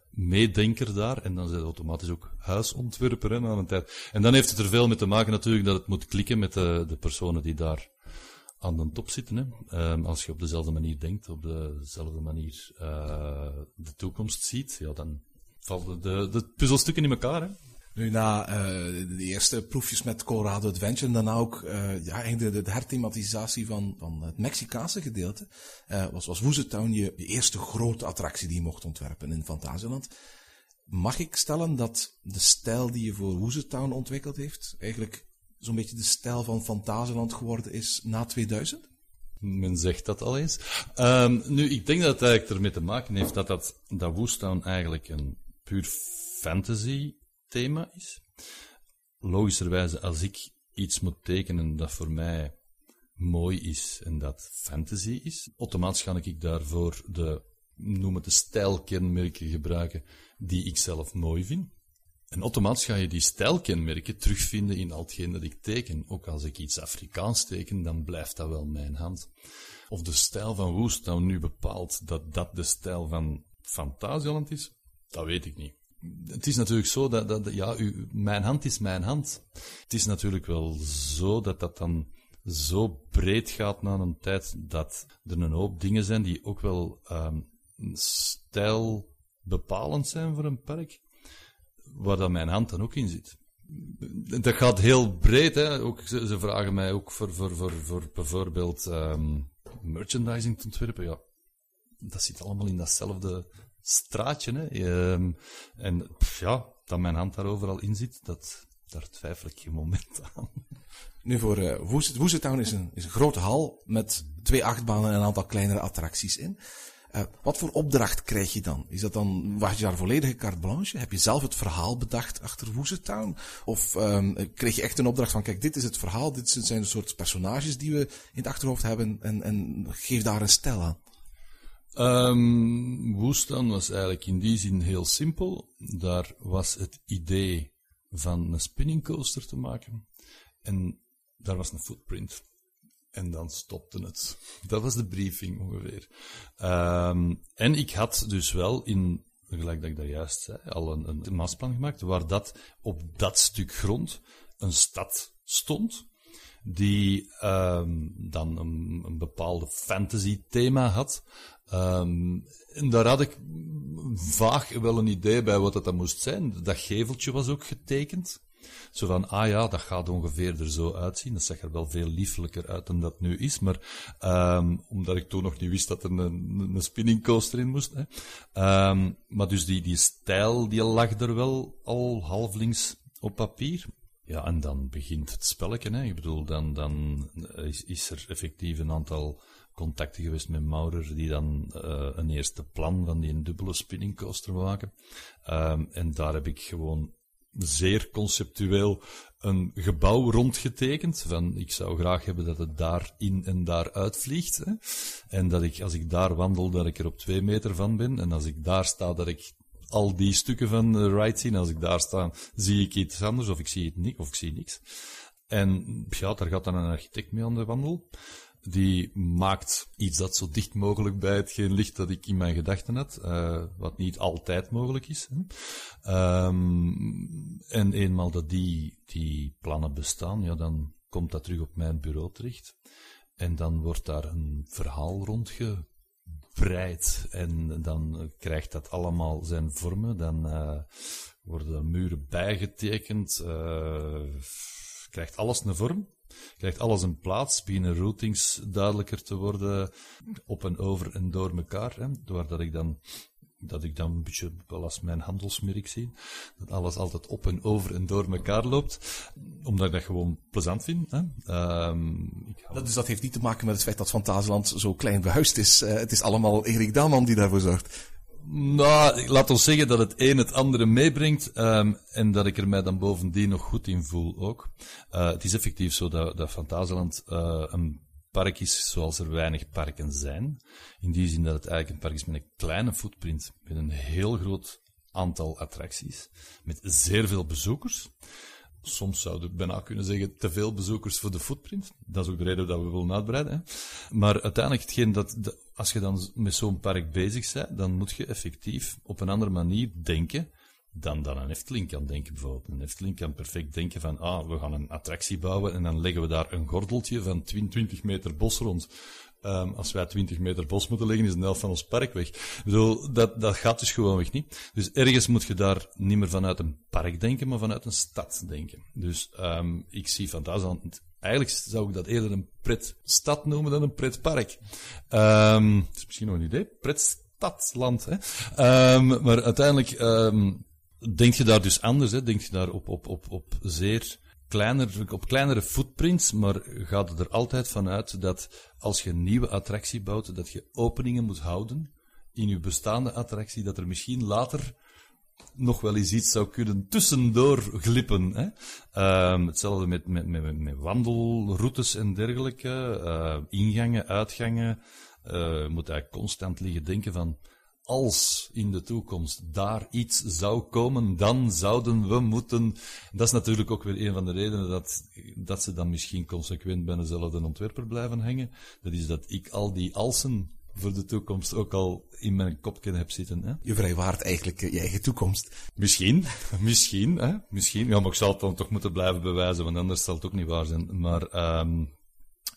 Speaker 1: meedenker daar en dan zijn automatisch ook huisontwerper hè, na een. En dan heeft het er veel mee te maken natuurlijk dat het moet klikken met de, de personen die daar aan de top zitten. Hè. Ehm, als je op dezelfde manier denkt, op dezelfde manier eh, de toekomst ziet, ja, dan vallen de, de puzzelstukken in elkaar. Hè.
Speaker 6: Nu, na eh, de eerste proefjes met Colorado Adventure en daarna ook eh, ja, de, de herthematisatie van, van het Mexicaanse gedeelte, eh, was, was Woozy Town je, eerste grote attractie die je mocht ontwerpen in Fantasieland. Mag ik stellen dat de stijl die je voor Woozy Town ontwikkeld heeft, eigenlijk zo'n beetje de stijl van Fantasieland geworden is na 2000?
Speaker 1: Men zegt dat al eens. Ehm, nu, ik denk dat het eigenlijk ermee te maken heeft dat dat, dat eigenlijk een puur fantasy thema is. Logischerwijze, als ik iets moet tekenen dat voor mij mooi is en dat fantasy is, automatisch ga ik daarvoor de, noem het de stijlkenmerken gebruiken die ik zelf mooi vind. En automatisch ga je die stijlkenmerken terugvinden in al hetgeen dat ik teken. Ook als ik iets Afrikaans teken, dan blijft dat wel mijn hand. Of de stijl van Woest nou nu bepaalt dat dat de stijl van Fantasieland is, dat weet ik niet. Het is natuurlijk zo dat, dat ja, mijn hand is mijn hand. Het is natuurlijk wel zo dat dat dan zo breed gaat na een tijd dat er een hoop dingen zijn die ook wel ehm stijlbepalend zijn voor een park waar dat mijn hand dan ook in zit. Dat gaat heel breed, hè. Ook, ze, ze vragen mij ook voor, voor, voor, voor bijvoorbeeld ehm, merchandising te ontwerpen. Ja, dat zit allemaal in datzelfde straatje. Ehm, en ja, dat mijn hand daar overal in zit, dat, daar twijfel ik geen moment aan.
Speaker 6: Nu voor uh, is een, is een grote hal met twee achtbanen en een aantal kleinere attracties in. Uh, wat voor opdracht krijg je dan? Is dat dan, wacht je daar volledige carte blanche? Heb je zelf het verhaal bedacht achter Woozy Town? Of um, kreeg je echt een opdracht van, kijk, dit is het verhaal, dit zijn de soort personages die we in het achterhoofd hebben en, en geef daar een stijl aan?
Speaker 1: Um, Woestan was eigenlijk in die zin heel simpel. Daar was het idee van een spinning coaster te maken. En daar was een footprint. En dan stopte het. [LAUGHS] Dat was de briefing ongeveer. Um, en ik had dus wel in, gelijk dat ik daar juist zei, al een, een gemaakt, waar dat op dat stuk grond een stad stond, die um, dan een, een bepaalde fantasy thema had. Um, en daar had ik vaag wel een idee bij wat dat, dat moest zijn. Dat geveltje was ook getekend. Zo van, ah ja, dat gaat ongeveer er zo uitzien. Dat zag er wel veel liefelijker uit dan dat nu is. Maar um, omdat ik toen nog niet wist dat er een, een spinning coaster in moest. Hè. Um, maar dus die, die stijl, die lag er wel al halflings op papier. Ja, en dan begint het spelletje. Hè. Ik bedoel, dan, dan is er effectief een aantal contacten geweest met Maurer, die dan uh, een eerste plan van die dubbele spinning coaster maken. Um, en daar heb ik gewoon zeer conceptueel een gebouw rondgetekend. Van, ik zou graag hebben dat het daar in en daar uitvliegt. Hè? En dat ik, als ik daar wandel, dat ik er op twee meter van ben. En als ik daar sta, dat ik al die stukken van de ride zie. Als ik daar sta, zie ik iets anders, of ik zie het niet, of ik zie niks. En ja, daar gaat dan een architect mee aan de wandel. Die maakt iets dat zo dicht mogelijk bij hetgeen ligt dat ik in mijn gedachten had, uh, wat niet altijd mogelijk is. Hè. Um, en eenmaal dat die, die plannen bestaan, ja, dan komt dat terug op mijn bureau terecht. En dan wordt daar een verhaal rondgebreid. En dan krijgt dat allemaal zijn vormen. Dan uh, worden muren bijgetekend. Uh, krijgt alles een vorm krijgt alles een plaats, beginnen routings duidelijker te worden, op en over en door elkaar, hè, doordat ik dan dat ik dan een beetje wel als mijn handelsmerk zie, dat alles altijd op en over en door elkaar loopt, omdat ik dat gewoon plezant vind. Hè. Um,
Speaker 6: dat, dus dat heeft niet te maken met het feit dat Fantasieland zo klein behuisd is. Uh, het is allemaal Erik Daalman die daarvoor zorgt.
Speaker 1: Nou, laat ons zeggen dat het een het andere meebrengt ehm, en dat ik er mij dan bovendien nog goed in voel ook. Eh, het is effectief zo dat, dat Fantasieland eh, een park is zoals er weinig parken zijn. In die zin dat het eigenlijk een park is met een kleine footprint, met een heel groot aantal attracties, met zeer veel bezoekers. Soms zouden we bijna kunnen zeggen te veel bezoekers voor de footprint. Dat is ook de reden dat we willen uitbreiden. Hè. Maar uiteindelijk, hetgeen dat, de- als je dan met zo'n park bezig bent, dan moet je effectief op een andere manier denken dan dan een Efteling kan denken bijvoorbeeld. Een Efteling kan perfect denken van, ah, we gaan een attractie bouwen en dan leggen we daar een gordeltje van 20 meter bos rond. Ehm, als wij 20 meter bos moeten leggen, is de helft van ons park weg. Bedoel, dat, dat gaat dus gewoonweg niet. Dus ergens moet je daar niet meer vanuit een park denken, maar vanuit een stad denken. Dus ehm, ik zie Fantasieland... Eigenlijk zou ik dat eerder een pretstad noemen dan een pretpark. Ehm dat is misschien nog een idee. Pretstadland, hè. Ehm, maar uiteindelijk ehm, denk je daar dus anders, hè. Denk je daar op, op, op, op zeer kleiner, op kleinere footprints, maar gaat er altijd vanuit dat als je een nieuwe attractie bouwt, dat je openingen moet houden in je bestaande attractie, dat er misschien later nog wel eens iets zou kunnen tussendoor glippen. Hè? Ehm, hetzelfde met, met, met, met wandelroutes en dergelijke, eh, ingangen, uitgangen. Eh, je moet eigenlijk constant liggen denken van, als in de toekomst daar iets zou komen, dan zouden we moeten. Dat is natuurlijk ook weer een van de redenen dat, dat ze dan misschien consequent bij dezelfde ontwerper blijven hangen. Dat is dat ik al die alsen voor de toekomst ook al in mijn kopje heb zitten. Hè?
Speaker 6: Je vrijwaart eigenlijk eh, je eigen toekomst.
Speaker 1: Misschien, misschien, hè? misschien. Ja, maar ik zal het dan toch moeten blijven bewijzen, want anders zal het ook niet waar zijn. Maar ehm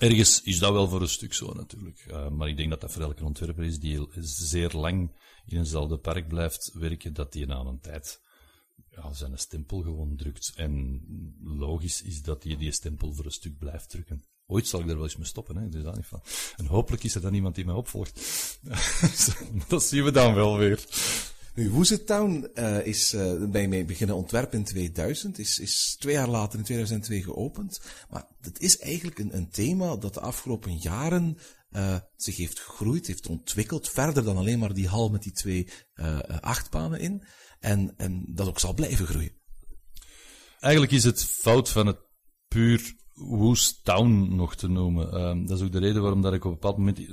Speaker 1: ergens is dat wel voor een stuk zo natuurlijk. Maar ik denk dat dat voor elke ontwerper is die zeer lang in eenzelfde park blijft werken, dat die na een tijd ja, zijn stempel gewoon drukt. En logisch is dat hij die stempel voor een stuk blijft drukken. Ooit zal ik er wel eens mee stoppen, hè? Dus dat niet van. En hopelijk is er dan iemand die mij opvolgt. [LAUGHS] dat zien we dan wel weer.
Speaker 6: Nu, Woozet Town eh, is eh, bij mij beginnen ontwerpen in 2000, is, is twee jaar later in 2002 geopend. Maar het is eigenlijk een, een thema dat de afgelopen jaren eh, zich heeft gegroeid, heeft ontwikkeld, verder dan alleen maar die hal met die twee achtbanen in. En, en dat ook zal blijven groeien.
Speaker 1: Eigenlijk is het fout van het puur Woest Town nog te noemen. Ehm, dat is ook de reden waarom dat ik op een bepaald moment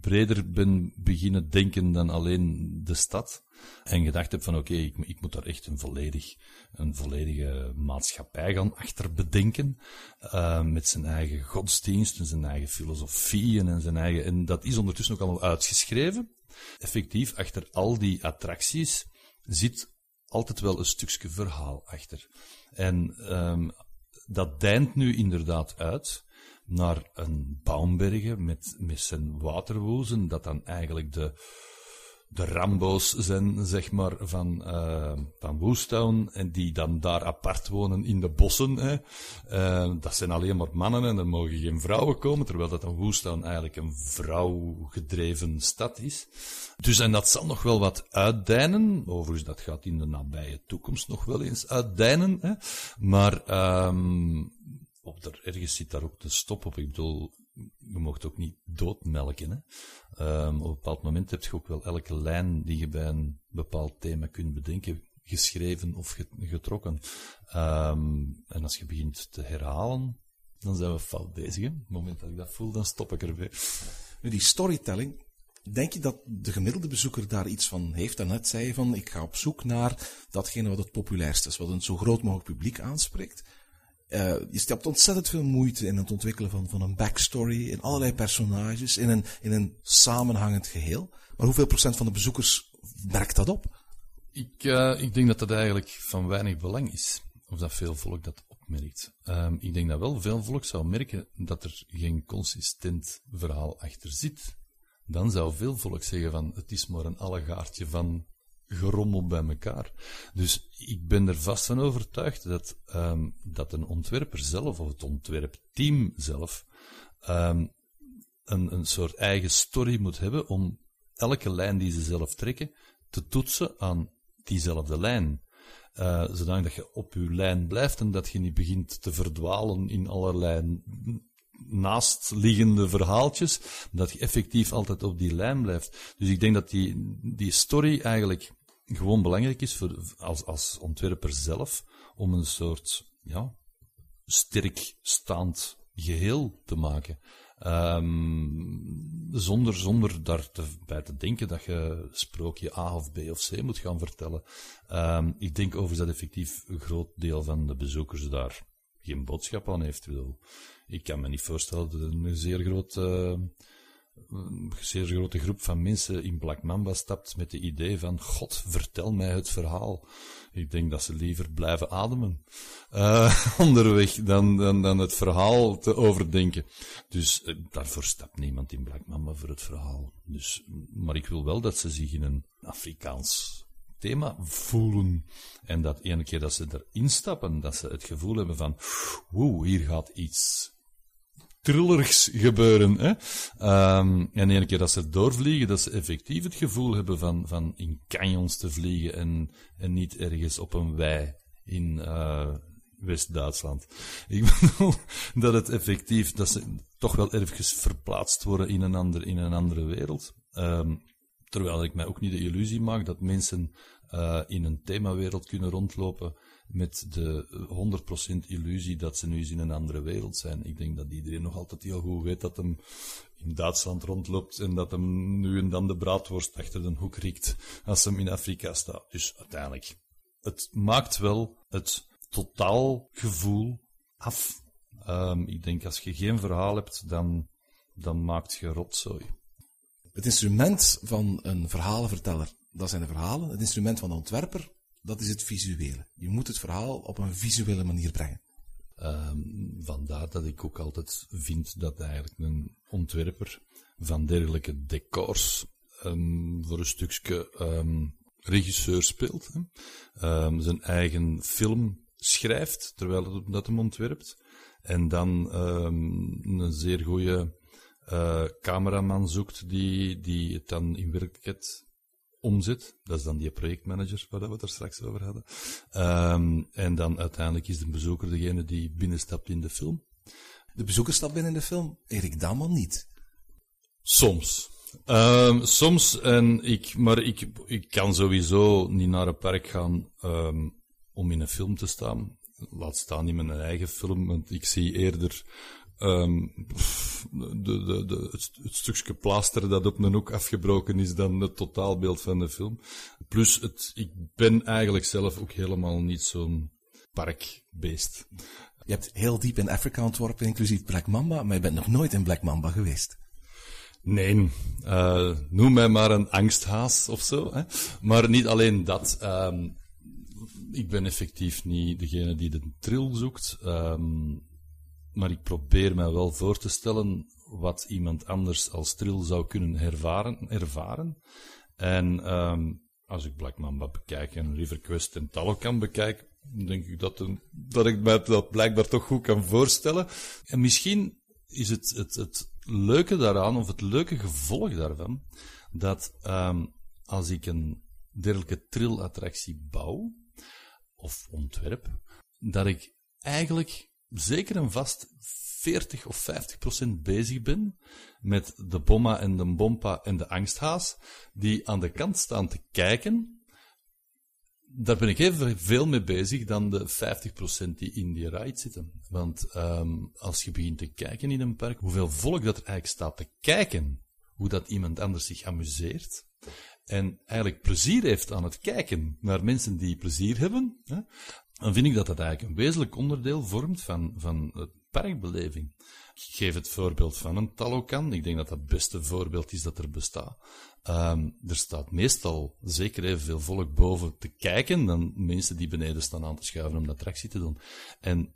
Speaker 1: breder ben beginnen denken dan alleen de stad. En gedacht heb van oké, ik, ik moet daar echt een, volledig, een volledige maatschappij gaan achter bedenken. Ehm, met zijn eigen godsdienst en zijn eigen filosofieën en zijn eigen... En dat is ondertussen ook allemaal uitgeschreven. Effectief, achter al die attracties zit altijd wel een stukje verhaal achter. En ehm, dat deint nu inderdaad uit naar een Baumbergen met, met zijn waterwoezen, dat dan eigenlijk de, de Rambo's zijn, zeg maar, van, eh van Woostown, en die dan daar apart wonen in de bossen. Hè. Eh, dat zijn alleen maar mannen en er mogen geen vrouwen komen, terwijl dat een Woostown eigenlijk een vrouwgedreven stad is. Dus en dat zal nog wel wat uitdijnen. Overigens, dat gaat in de nabije toekomst nog wel eens uitdijnen. Hè. Maar ehm op er, ergens zit daar ook de stop op. Ik bedoel, je mocht ook niet doodmelken. Ehm, op een bepaald moment heb je ook wel elke lijn die je bij een bepaald thema kunt bedenken, geschreven of get- getrokken. Ehm, en als je begint te herhalen, dan zijn we fout bezig. Op het moment dat ik dat voel, dan stop ik erbij.
Speaker 6: Nu, die storytelling, denk je dat de gemiddelde bezoeker daar iets van heeft? Daarnet zei je van, ik ga op zoek naar datgene wat het populairst is, wat een zo groot mogelijk publiek aanspreekt. Eh, je stept ontzettend veel moeite in het ontwikkelen van, van een backstory, in allerlei personages, in een, in een samenhangend geheel. Maar hoeveel procent van de bezoekers merkt dat op?
Speaker 1: Ik, eh, ik denk dat dat eigenlijk van weinig belang is. Of dat veel volk dat opmerkt. Ehm, ik denk dat wel veel volk zou merken dat er geen consistent verhaal achter zit. Dan zou veel volk zeggen van het is maar een allegaartje van gerommel bij elkaar. Dus ik ben er vast van overtuigd dat, ehm, dat een ontwerper zelf, of het ontwerpteam zelf, ehm, een, een soort eigen story moet hebben om elke lijn die ze zelf trekken te toetsen aan diezelfde lijn. Eh, zodat je op je lijn blijft en dat je niet begint te verdwalen in allerlei naastliggende verhaaltjes, dat je effectief altijd op die lijn blijft. Dus ik denk dat die, die story eigenlijk gewoon belangrijk is voor, als, als ontwerper zelf, om een soort, ja, sterk staand geheel te maken. Um, zonder, zonder daarbij te denken dat je sprookje A of B of C moet gaan vertellen. Um, ik denk overigens dat effectief een groot deel van de bezoekers daar geen boodschap aan heeft. Ik kan me niet voorstellen dat een zeer groot, uh, een zeer grote groep van mensen in Black Mamba stapt met het idee van, God, vertel mij het verhaal. Ik denk dat ze liever blijven ademen uh, [LAUGHS] onderweg dan, dan, dan het verhaal te overdenken. Dus uh, daarvoor stapt niemand in Black Mamba voor het verhaal. Dus, maar ik wil wel dat ze zich in een Afrikaans thema voelen. En dat ene keer dat ze erin stappen, dat ze het gevoel hebben van, woe, hier gaat iets trillerigs gebeuren. Hè? Um, en ene keer dat ze doorvliegen, dat ze effectief het gevoel hebben van, van in canyons te vliegen en, niet ergens op een wei in uh, West-Duitsland. Ik [LAUGHS] bedoel dat het effectief, dat ze toch wel even verplaatst worden in een, ander, in een andere wereld. Um, terwijl ik mij ook niet de illusie maak dat mensen uh, in een themawereld kunnen rondlopen met de 100% illusie dat ze nu eens in een andere wereld zijn. Ik denk dat iedereen nog altijd heel goed weet dat hem in Duitsland rondloopt en dat hem nu en dan de braadworst achter de hoek riekt als hem in Afrika staat. Dus uiteindelijk, het maakt wel het totaalgevoel af. Um, ik denk als je geen verhaal hebt, dan, dan maakt je rotzooi.
Speaker 6: Het instrument van een verhalenverteller, dat zijn de verhalen. Het instrument van de ontwerper, dat is het visuele. Je moet het verhaal op een visuele manier brengen.
Speaker 1: Um, vandaar dat ik ook altijd vind dat eigenlijk een ontwerper van dergelijke decors um, voor een stukje um, regisseur speelt. Zijn eigen film schrijft terwijl dat hem ontwerpt. En dan een zeer goede uh, cameraman zoekt die, die het dan in werkelijkheid omzet. Dat is dan die projectmanager waar we het er straks over hadden. Um, en dan uiteindelijk is de bezoeker degene die binnenstapt in de film.
Speaker 6: De bezoeker stapt binnen in de film, Erik Daman niet.
Speaker 1: Soms. Um, soms, en ik, maar ik, ik kan sowieso niet naar een park gaan um, om in een film te staan. Laat staan in mijn eigen film, want ik zie eerder um, de, de, de, het, het, stukje plaster dat op een hoek afgebroken is dan het totaalbeeld van de film. Plus, het, ik ben eigenlijk zelf ook helemaal niet zo'n parkbeest.
Speaker 6: Je hebt heel diep in Afrika ontworpen, inclusief Black Mamba, maar je bent nog nooit in Black Mamba geweest.
Speaker 1: Nee, uh, noem mij maar een angsthaas of zo. Hè? Maar niet alleen dat. Um, ik ben effectief niet degene die de trill zoekt. Um, maar ik probeer mij wel voor te stellen wat iemand anders als trill zou kunnen ervaren. ervaren. En um, als ik Black Mamba bekijk en River Quest en Talokan bekijk, denk ik dat, een, dat ik mij dat blijkbaar toch goed kan voorstellen. En misschien is het, het, het leuke daaraan, of het leuke gevolg daarvan, dat um, als ik een dergelijke trill-attractie bouw, of ontwerp, dat ik eigenlijk zeker en vast 40 of 50 procent bezig ben met de bomma en de bompa en de angsthaas, die aan de kant staan te kijken. Daar ben ik even veel mee bezig dan de 50% die in die ride zitten. Want um, als je begint te kijken in een park, hoeveel volk dat er eigenlijk staat te kijken, hoe dat iemand anders zich amuseert, en eigenlijk plezier heeft aan het kijken naar mensen die plezier hebben, hè, dan vind ik dat dat eigenlijk een wezenlijk onderdeel vormt van, van het parkbeleving. Ik geef het voorbeeld van een Talokan. Ik denk dat dat het beste voorbeeld is dat er bestaat. Um, er staat meestal zeker evenveel volk boven te kijken dan mensen die beneden staan aan te schuiven om de attractie te doen. En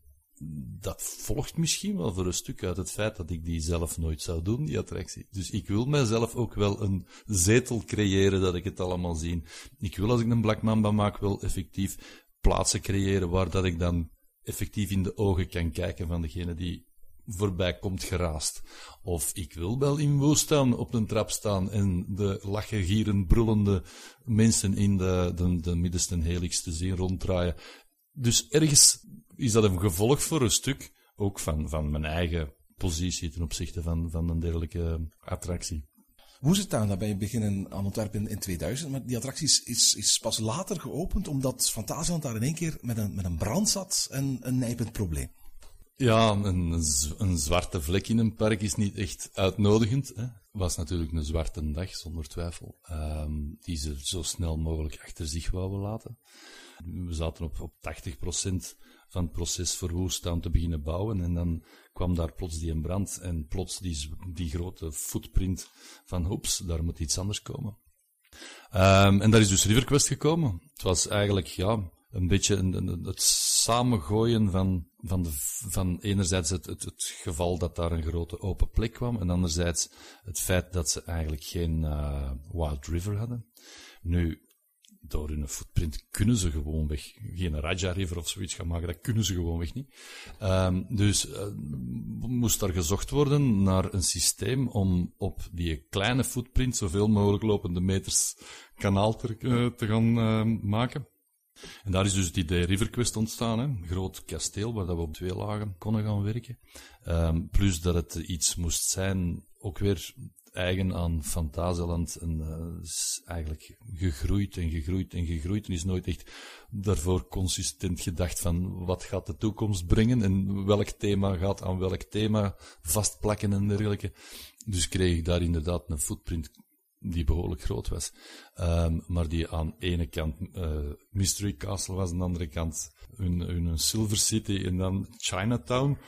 Speaker 1: dat volgt misschien wel voor een stuk uit het feit dat ik die zelf nooit zou doen, die attractie. Dus ik wil mijzelf ook wel een zetel creëren dat ik het allemaal zie. Ik wil als ik een Black Mamba maak wel effectief plaatsen creëren waar dat ik dan effectief in de ogen kan kijken van degene die voorbij komt geraast. Of ik wil wel in Woestaan op een trap staan en de lachen, gieren, brullende mensen in de, de, de middenste helix te zien ronddraaien. Dus ergens is dat een gevolg voor een stuk, ook van, van mijn eigen positie ten opzichte van, van een dergelijke attractie.
Speaker 6: Dan? Dan ben je beginnen aan Antwerpen in 2000, maar die attractie is, is, pas later geopend omdat Fantasieland daar in één keer met een, met een brand zat en een nijpend probleem.
Speaker 1: Ja, een, een zwarte vlek in een park is niet echt uitnodigend. Hè. was natuurlijk een zwarte dag, zonder twijfel, ehm, die ze zo snel mogelijk achter zich wouden laten. We zaten op, op 80% van het proces verwoest aan te beginnen bouwen. En dan kwam daar plots die een brand en plots die, die grote footprint van hoeps, daar moet iets anders komen. Um, en daar is dus RiverQuest gekomen. Het was eigenlijk, ja, een beetje een, het samengooien van, van, de, van enerzijds het, het, het, geval dat daar een grote open plek kwam, en anderzijds het feit dat ze eigenlijk geen uh, Wild River hadden. Nu, door hun footprint kunnen ze gewoon weg. Geen Raja River of zoiets gaan maken, dat kunnen ze gewoon weg niet. Um, dus uh, moest er gezocht worden naar een systeem om op die kleine footprint zoveel mogelijk lopende meters kanaal te, uh, te gaan uh, maken. En daar is dus het idee RiverQuest ontstaan, een groot kasteel waar dat we op twee lagen konden gaan werken. Um, plus dat het iets moest zijn, ook weer eigen aan Fantasieland en uh, is eigenlijk gegroeid en gegroeid en gegroeid en is nooit echt daarvoor consistent gedacht van wat gaat de toekomst brengen en welk thema gaat aan welk thema vastplakken en dergelijke. Dus kreeg ik daar inderdaad een footprint die behoorlijk groot was, um, maar die aan ene kant uh, Mystery Castle was, aan de andere kant een, een Silver City en dan Chinatown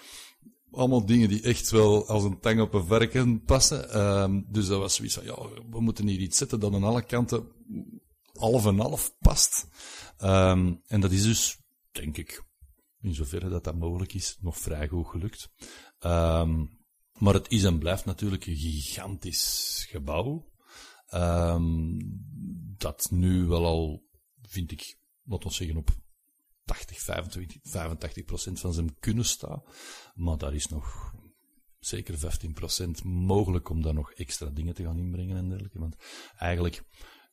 Speaker 1: allemaal dingen die echt wel als een tang op een varken passen. Um, dus dat was zoiets van, ja, we moeten hier iets zetten dat aan alle kanten half en half past. Um, en dat is dus, denk ik, in zoverre dat dat mogelijk is, nog vrij goed gelukt. Um, maar het is en blijft natuurlijk een gigantisch gebouw. dat nu wel al, vind ik, wat we zeggen, op 80, 25, 85 procent van zijn kunnen staan. Maar daar is nog zeker 15 procent mogelijk om daar nog extra dingen te gaan inbrengen en dergelijke. Want eigenlijk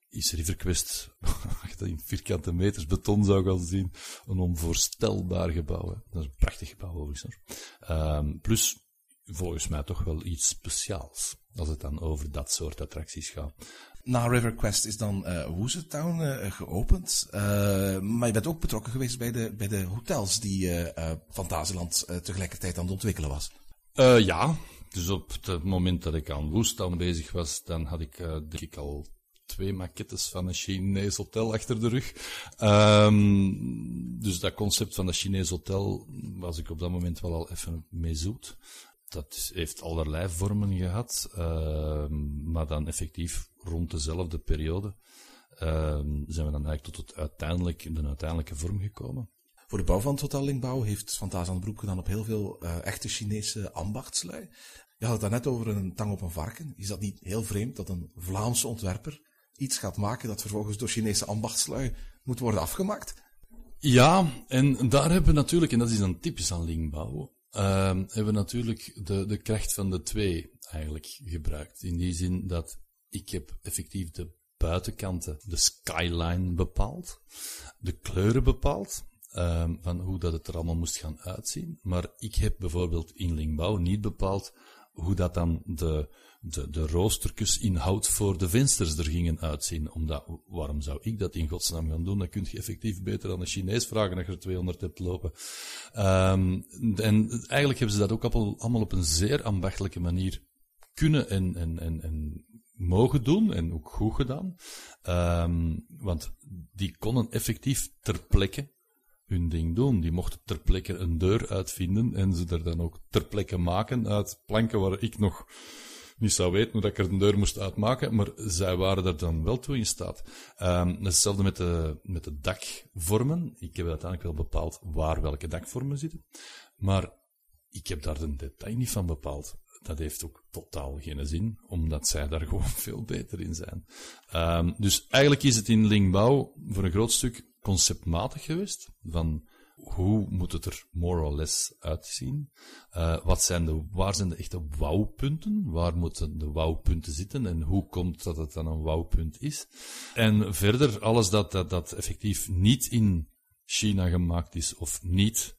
Speaker 1: is RiverQuest, [LAUGHS] in vierkante meters beton zou gaan zien, een onvoorstelbaar gebouw. Dat is een prachtig gebouw overigens. Um, plus, volgens mij toch wel iets speciaals, als het dan over dat soort attracties gaat
Speaker 6: na RiverQuest is dan uh, uh, geopend. Uh, maar je bent ook betrokken geweest bij de, bij de hotels die Fantasieland tegelijkertijd aan het ontwikkelen was.
Speaker 1: ja, dus op het moment dat ik aan Town bezig was, dan had ik denk ik al twee maquettes van een Chinees hotel achter de rug. Um, dus dat concept van dat Chinees hotel was ik op dat moment wel al even mee zoet dat heeft allerlei vormen gehad, uh, maar dan effectief rond dezelfde periode uh, zijn we dan eigenlijk tot het uiteindelijk, de uiteindelijke vorm gekomen.
Speaker 6: Voor de bouw van het Hotel Linkbouw heeft Van Broek gedaan op heel veel uh, echte Chinese ambachtslui. Je had het daarnet over een tang op een varken. Is dat niet heel vreemd dat een Vlaamse ontwerper iets gaat maken dat vervolgens door Chinese ambachtslui moet worden afgemaakt?
Speaker 1: Ja, en daar hebben we natuurlijk, en dat is dan typisch aan Linkbouw, uh, hebben we natuurlijk de, de kracht van de twee eigenlijk gebruikt. In die zin dat ik heb effectief de buitenkanten, de skyline bepaald, de kleuren bepaald, um, van hoe dat het er allemaal moest gaan uitzien. Maar ik heb bijvoorbeeld in Lingbouw niet bepaald hoe dat dan de, de, de in hout voor de vensters er gingen uitzien. Omdat, waarom zou ik dat in godsnaam gaan doen? Dan kun je effectief beter aan een Chinees vragen dat je er 200 hebt lopen. Um, en eigenlijk hebben ze dat ook allemaal op een zeer ambachtelijke manier kunnen en, en, en, en mogen doen en ook goed gedaan. Um, want die konden effectief ter plekke hun ding doen. Die mochten ter plekke een deur uitvinden en ze er dan ook ter plekke maken uit planken waar ik nog niet zou weten hoe ik er een deur moest uitmaken, maar zij waren er dan wel toe in staat. Um, hetzelfde met de, met de dakvormen. Ik heb uiteindelijk wel bepaald waar welke dakvormen zitten, maar ik heb daar de detail niet van bepaald. Dat heeft ook totaal geen zin, omdat zij daar [LAUGHS] gewoon veel beter in zijn. Um, dus eigenlijk is het in Lingbouw voor een groot stuk conceptmatig geweest. Van hoe moet het er more or less uitzien? Uh, wat zijn de, waar zijn de echte wouwpunten? Waar moeten de wouwpunten zitten? En hoe komt dat het dan een wouwpunt is? En verder, alles dat, dat, dat effectief niet in China gemaakt is, of niet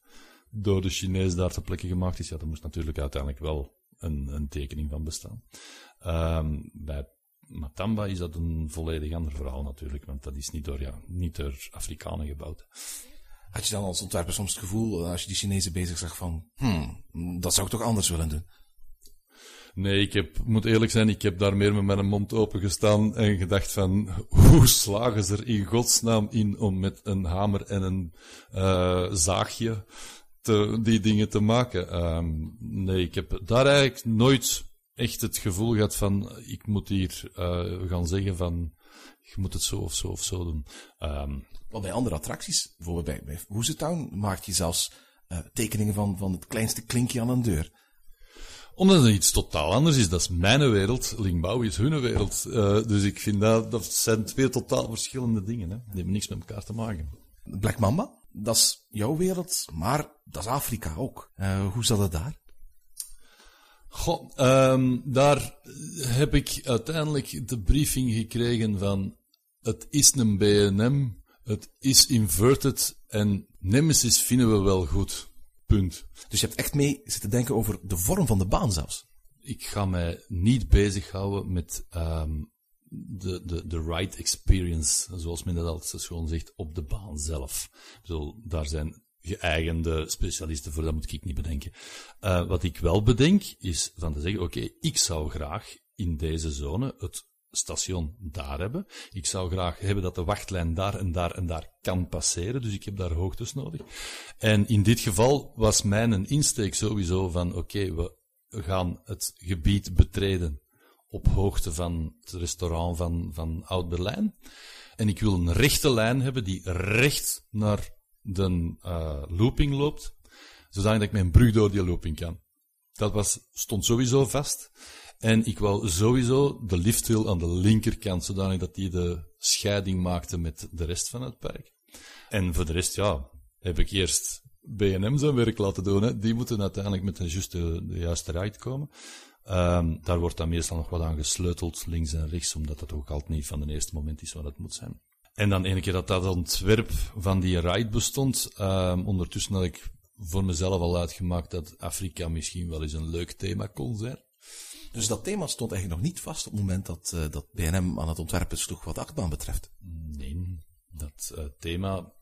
Speaker 1: door de Chinees daar ter plekke gemaakt is. Ja, daar moest natuurlijk uiteindelijk wel een, een tekening van bestaan. Ehm, bij Matamba is dat een volledig ander verhaal natuurlijk, want dat is niet door, ja, niet door Afrikanen gebouwd.
Speaker 6: Had je dan als ontwerper soms het gevoel, als je die Chinezen bezig zag van, hmm, dat zou ik toch anders willen doen?
Speaker 1: Nee, ik heb, moet eerlijk zijn, ik heb daar meer met mijn mond open gestaan en gedacht van, [LAUGHS] hoe slagen ze er in godsnaam in om met een hamer en een uh, zaagje die dingen te maken? Um, nee, ik heb daar eigenlijk nooit echt het gevoel gehad van, ik moet hier uh, gaan zeggen van, je moet het zo of zo of zo doen. Um,
Speaker 6: Want bij andere attracties, bijvoorbeeld bij, bij Hoezetown, maak je zelfs uh, tekeningen van, van het kleinste klinkje aan een deur
Speaker 1: omdat het iets totaal anders is. Dat is mijn wereld. Lingbouw is hun wereld. Uh, dus ik vind dat, dat zijn twee totaal verschillende dingen. Hè. Die hebben niks met elkaar te maken.
Speaker 6: Black Mamba, dat is jouw wereld, maar dat is Afrika ook. Uh, hoe zat het daar?
Speaker 1: Goh, um, daar heb ik uiteindelijk de briefing gekregen van het is een B&M, het is inverted en Nemesis vinden we wel goed. Punt.
Speaker 6: Dus je hebt echt mee zitten denken over de vorm van de baan zelfs.
Speaker 1: Ik ga mij niet bezighouden met um, de, de, de ride experience, zoals men dat altijd gewoon zegt, op de baan zelf. Bedoel, daar zijn geëigende specialisten voor, dat moet ik niet bedenken. Uh, wat ik wel bedenk, is van te zeggen, oké, okay, ik zou graag in deze zone het station daar hebben. Ik zou graag hebben dat de wachtlijn daar en daar en daar kan passeren, dus ik heb daar hoogtes nodig. En in dit geval was mijn insteek sowieso van, oké, we gaan het gebied betreden op hoogte van het restaurant van, van Oud Berlijn. En ik wil een rechte lijn hebben die recht naar de uh, looping loopt, zodat ik mijn brug door die looping kan. Dat was, stond sowieso vast. En ik wou sowieso de lifthill aan de linkerkant, zodanig dat die de scheiding maakte met de rest van het park. En voor de rest, ja, heb ik eerst B&M zijn werk laten doen. Die moeten uiteindelijk met de juiste, de juiste ride komen. Um, daar wordt dan meestal nog wat aan gesleuteld, links en rechts, omdat dat ook altijd niet van het eerste moment is wat het moet zijn. En dan ene keer dat dat ontwerp van die ride bestond, um, ondertussen had ik voor mezelf al uitgemaakt dat Afrika misschien wel eens een leuk thema kon zijn.
Speaker 6: Dus dat thema stond eigenlijk nog niet vast op het moment dat, uh, dat BNM aan het ontwerpen sloeg wat de achtbaan betreft.
Speaker 1: Nee, dat uh, thema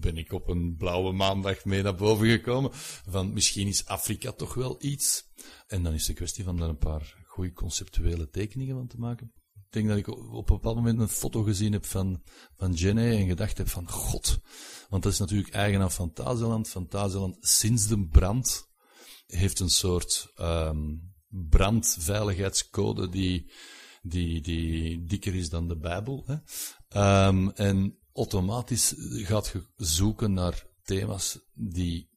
Speaker 1: ben ik op een blauwe maandag mee naar boven gekomen. Van misschien is Afrika toch wel iets. En dan is een kwestie van daar een paar goede conceptuele tekeningen van te maken. Denk dat ik op een bepaald moment een foto gezien heb van, van Jenny en gedacht heb van god. Want dat is natuurlijk eigen aan Fantasieland. Fantasieland sinds de brand heeft een soort um, brandveiligheidscode die, die, die dikker is dan de Bijbel. Hè? Um, en automatisch gaat je zoeken naar thema's die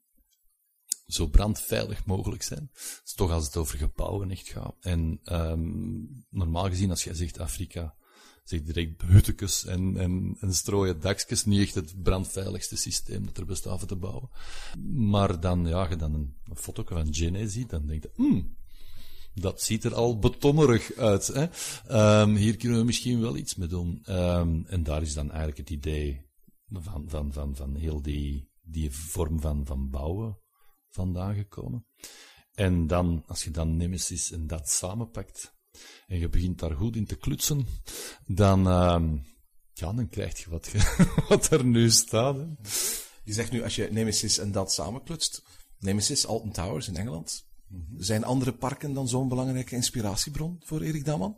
Speaker 1: zo brandveilig mogelijk zijn. Dat is toch als het over gebouwen echt gaat. En um, normaal gezien, als jij zegt Afrika, zeg direct huttekes en, en, en strooien dakjes, niet echt het brandveiligste systeem dat er bestaat voor te bouwen. Maar dan, ja, je dan een, foto van Jenny ziet, dan denk je, hmm, dat ziet er al betonnerig uit. Hè? Um, hier kunnen we misschien wel iets mee doen. Um, en daar is dan eigenlijk het idee van, van, van, van heel die, die vorm van, van bouwen vandaan gekomen. En dan, als je dan Nemesis en dat samenpakt, en je begint daar goed in te klutsen, dan, um, ja, dan krijg je wat, [LAUGHS] wat er nu staat. Hè.
Speaker 6: Je zegt nu, als je Nemesis en dat samenklutst, Nemesis, Alton Towers in Engeland, zijn andere parken dan zo'n belangrijke inspiratiebron voor Erik Daman?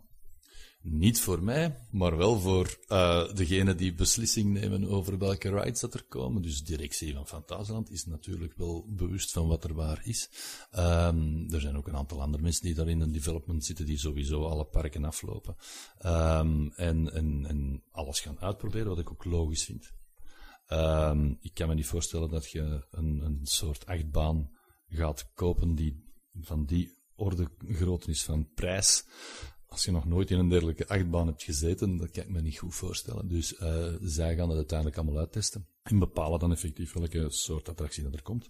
Speaker 1: Niet voor mij, maar wel voor uh, degene die beslissing nemen over welke rides dat er komen. Dus de directie van Fantasieland is natuurlijk wel bewust van wat er waar is. Um, er zijn ook een aantal andere mensen die daar in een development zitten, die sowieso alle parken aflopen. Um, en, en, alles gaan uitproberen, wat ik ook logisch vind. Um, ik kan me niet voorstellen dat je een, een soort achtbaan gaat kopen die van die orde grootte van prijs. Als je nog nooit in een dergelijke achtbaan hebt gezeten, dat kan ik me niet goed voorstellen. Dus uh, zij gaan het uiteindelijk allemaal uittesten. En bepalen dan effectief welke soort attractie dat er komt.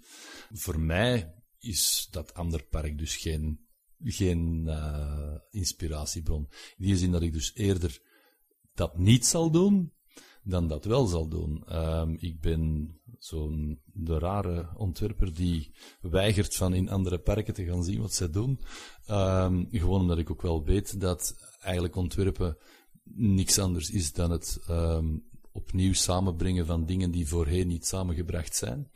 Speaker 1: Voor mij is dat ander park dus geen, geen uh, inspiratiebron. In die zin dat ik dus eerder dat niet zal doen, dan dat wel zal doen. Ehm, ik ben zo'n de rare ontwerper die weigert van in andere parken te gaan zien wat zij doen. Ehm, gewoon omdat ik ook wel weet dat eigenlijk ontwerpen niks anders is dan het ehm, opnieuw samenbrengen van dingen die voorheen niet samengebracht zijn.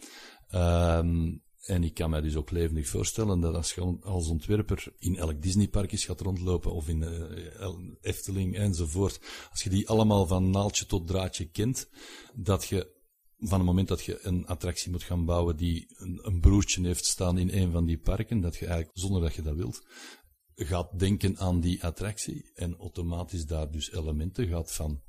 Speaker 1: En ik kan mij dus ook levendig voorstellen dat als je als ontwerper in elk Disneypark is gaat rondlopen, of in uh, Efteling enzovoort, als je die allemaal van naaldje tot draadje kent, dat je van het moment dat je een attractie moet gaan bouwen die een, een broertje heeft staan in een van die parken, dat je eigenlijk, zonder dat je dat wilt, gaat denken aan die attractie en automatisch daar dus elementen gaat van,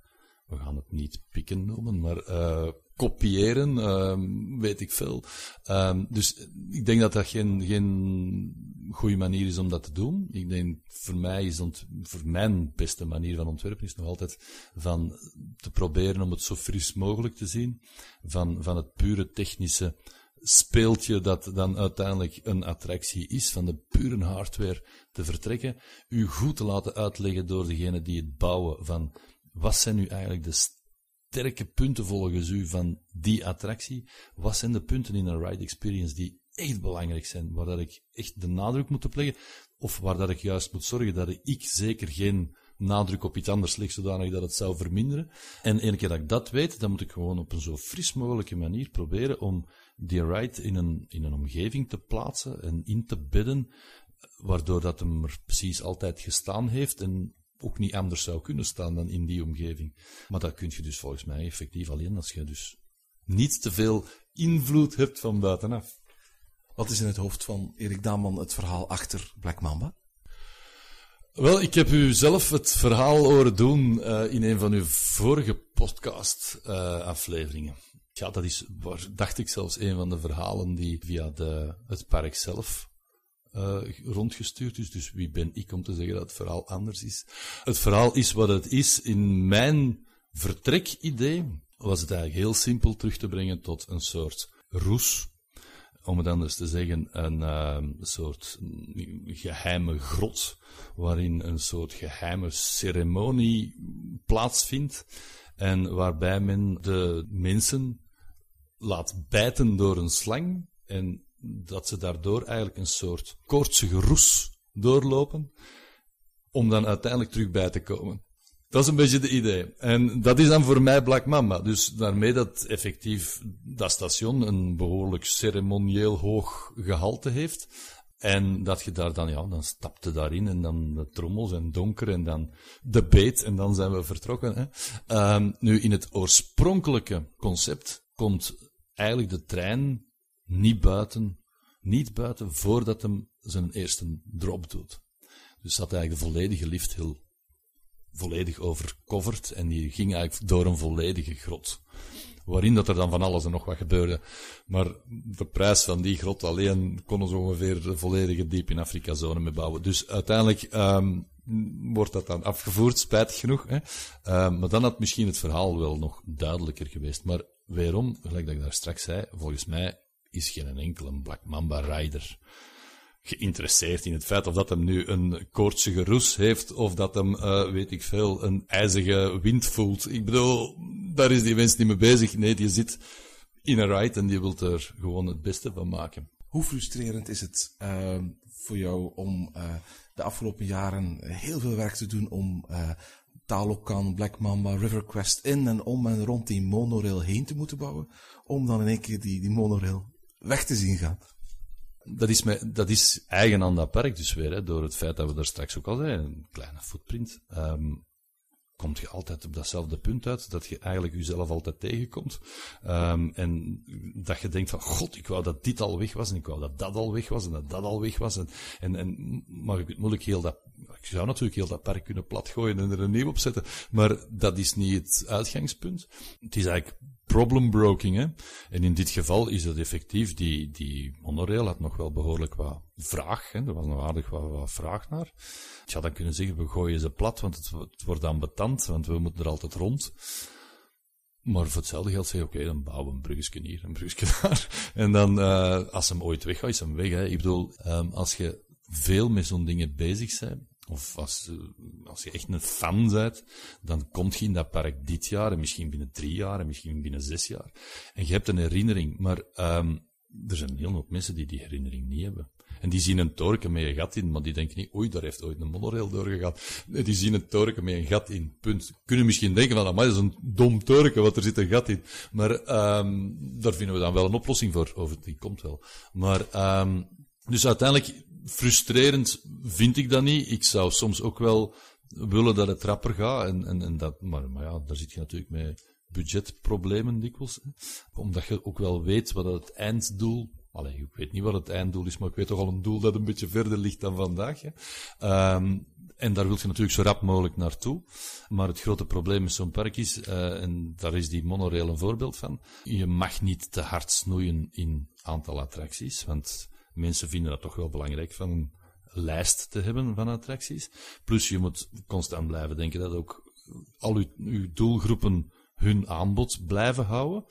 Speaker 1: we gaan het niet pikken noemen, maar uh, kopiëren, uh, weet ik veel. Um, dus ik denk dat dat geen, geen goede manier is om dat te doen. Ik denk, voor mij is ont, voor mijn beste manier van ontwerpen is nog altijd van te proberen om het zo fris mogelijk te zien, van, van het pure technische speeltje dat dan uiteindelijk een attractie is, van de pure hardware te vertrekken, u goed te laten uitleggen door degene die het bouwen van wat zijn nu eigenlijk de sterke punten volgens u van die attractie? Wat zijn de punten in een ride experience die echt belangrijk zijn, waar dat ik echt de nadruk moet op leggen, of waar dat ik juist moet zorgen dat ik zeker geen nadruk op iets anders leg, zodanig dat het zou verminderen. En ene keer dat ik dat weet, dan moet ik gewoon op een zo fris mogelijke manier proberen om die ride in een, in een omgeving te plaatsen en in te bidden, waardoor dat hem er precies altijd gestaan heeft en ook niet anders zou kunnen staan dan in die omgeving. Maar dat kun je dus volgens mij effectief alleen als je dus niet te veel invloed hebt van buitenaf.
Speaker 6: Wat is in het hoofd van Erik Daman het verhaal achter Black Mamba?
Speaker 1: Wel, ik heb u zelf het verhaal horen doen uh, in een van uw vorige podcast-afleveringen. Uh, ja, dat is, dacht ik, zelfs een van de verhalen die via de, het park zelf uh, rondgestuurd is. Dus wie ben ik om te zeggen dat het verhaal anders is? Het verhaal is wat het is. In mijn vertrekidee was het eigenlijk heel simpel terug te brengen tot een soort roes. Om het anders te zeggen, een uh, soort geheime grot, waarin een soort geheime ceremonie plaatsvindt. En waarbij men de mensen laat bijten door een slang en dat ze daardoor eigenlijk een soort koortsige roes doorlopen, om dan uiteindelijk terug bij te komen. Dat is een beetje de idee. En dat is dan voor mij Black Mamba. Dus daarmee dat effectief dat station een behoorlijk ceremonieel hoog gehalte heeft. En dat je daar dan, ja, dan stapte daarin en dan de trommels en donker en dan de beet en dan zijn we vertrokken. Hè. Um, nu, in het oorspronkelijke concept komt eigenlijk de trein niet buiten, niet buiten voordat hem zijn eerste drop doet. Dus zat eigenlijk de volledige lift heel volledig overcoverd en die ging eigenlijk door een volledige grot. Waarin dat er dan van alles en nog wat gebeurde. Maar de prijs van die grot alleen kon ze ongeveer de volledige diep in Afrika-zone mee bouwen. Dus uiteindelijk um, wordt dat dan afgevoerd, spijtig genoeg. Hè? Um, maar dan had misschien het verhaal wel nog duidelijker geweest. Maar Waarom, gelijk dat ik daar straks zei, volgens mij is geen enkele Black Mamba rider geïnteresseerd in het feit of dat hem nu een koortsige roes heeft of dat hem, uh, weet ik veel, een ijzige wind voelt. Ik bedoel, daar is die mens niet mee bezig. Nee, die zit in een ride en die wil er gewoon het beste van maken.
Speaker 6: Hoe frustrerend is het uh, voor jou om uh, de afgelopen jaren heel veel werk te doen om Talokan, Black Mamba, River Quest in en om en rond die monorail heen te moeten bouwen, om dan in één keer die, die monorail weg te zien gaan.
Speaker 1: Dat is, me, dat is eigen aan dat park dus weer, hè, door het feit dat we daar straks ook al zeiden, een kleine footprint. Um, komt je altijd op datzelfde punt uit, dat je eigenlijk jezelf altijd tegenkomt. Um, en dat je denkt van, god, ik wou dat dit al weg was, en ik wou dat dat al weg was, en dat dat al weg was. En, en, en mag ik moeilijk heel dat, ik zou natuurlijk heel dat park kunnen platgooien en er een nieuw op zetten, maar dat is niet het uitgangspunt. Het is eigenlijk problem broking, hè. En in dit geval is het effectief, die, die monorail had nog wel behoorlijk wat vraag, hè. Er was nog aardig wat, wat vraag naar. Ik had dan kunnen zeggen, we gooien ze plat, want het, het wordt dan betand, want we moeten er altijd rond. Maar voor hetzelfde geld zeg je, oké, dan bouwen we een bruggetje hier, een bruggetje [LAUGHS] daar. En dan, uh, als hem ooit weggaat, is hem weg, hè. Ik bedoel, um, als je veel met zo'n dingen bezig bent, of als, eh, als je echt een fan bent, dan kom je in dat park dit jaar, en misschien binnen drie jaar, en misschien binnen zes jaar. En je hebt een herinnering, maar um, er zijn heel veel mensen die die herinnering niet hebben. En die zien een torken met een gat in, maar die denken niet, oei, daar heeft ooit een monorail doorgegaan. Die zien een torken met een gat in, punt. Kunnen misschien denken van, maar dat is een dom torken, want er zit een gat in. Maar um, daar vinden we dan wel een oplossing voor, over die komt wel. Maar, um, dus uiteindelijk, frustrerend vind ik dat niet. Ik zou soms ook wel willen dat het rapper gaat. En, en, en dat, maar, maar ja, daar zit je natuurlijk mee budgetproblemen dikwijls. Hè. Omdat je ook wel weet wat het einddoel Allee, ik weet niet wat het einddoel is, maar ik weet toch al een doel dat een beetje verder ligt dan vandaag. Um, en daar wil je natuurlijk zo rap mogelijk naartoe. Maar het grote probleem met zo'n park is, uh, en daar is die monorail een voorbeeld van, je mag niet te hard snoeien in aantal attracties, want mensen vinden dat toch wel belangrijk van een lijst te hebben van attracties. Plus je moet constant blijven denken dat ook al uw, uw doelgroepen hun aanbod blijven houden.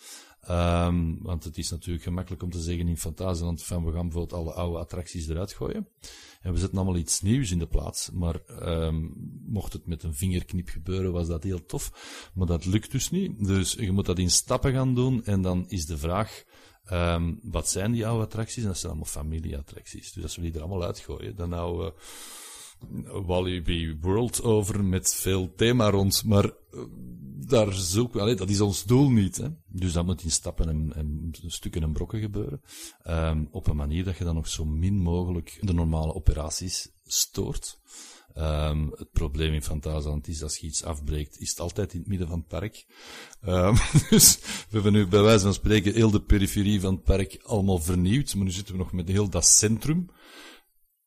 Speaker 1: Um, want het is natuurlijk gemakkelijk om te zeggen in Fantasieland van we gaan bijvoorbeeld alle oude attracties eruit gooien. En we zetten allemaal iets nieuws in de plaats. Maar um, mocht het met een vingerknip gebeuren, was dat heel tof. Maar dat lukt dus niet. Dus je moet dat in stappen gaan doen. En dan is de vraag, um, wat zijn die oude attracties? Dat zijn allemaal familieattracties. Dus als we die er allemaal uitgooien, dan nou... Uh, Walibi World over met veel thema rond, maar uh, daar zoeken we, dat is ons doel niet. Hè? Dus dat moet in stappen en, en stukken en brokken gebeuren. Um, op een manier dat je dan nog zo min mogelijk de normale operaties stoort. Um, het probleem in Fantasieland is, als je iets afbreekt, is het altijd in het midden van het park. Um, [LAUGHS] dus we hebben nu bij wijze van spreken heel de periferie van het park allemaal vernieuwd, maar nu zitten we nog met heel dat centrum.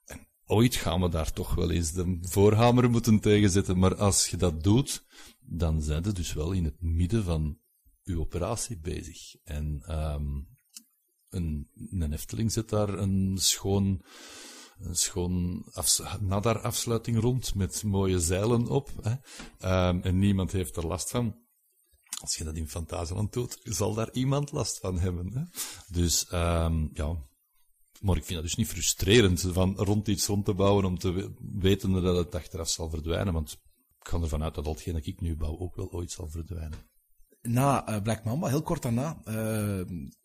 Speaker 1: En ooit gaan we daar toch wel eens de voorhamer moeten tegenzetten, maar als je dat doet, dan zijn ze dus wel in het midden van uw operatie bezig. En um, een, een Efteling zet daar een schoon, een schoon nadarafsluiting rond met mooie zeilen op. Hè. Um, en niemand heeft er last van. Als je dat in Fantasieland doet, zal daar iemand last van hebben. Hè. Dus um, ja, maar ik vind dat dus niet frustrerend van rond iets rond te bouwen om te weten dat het achteraf zal verdwijnen. Want ik ga ervan uit dat al hetgeen dat ik nu bouw ook wel ooit zal verdwijnen.
Speaker 6: Na uh, Black Mamba, heel kort daarna,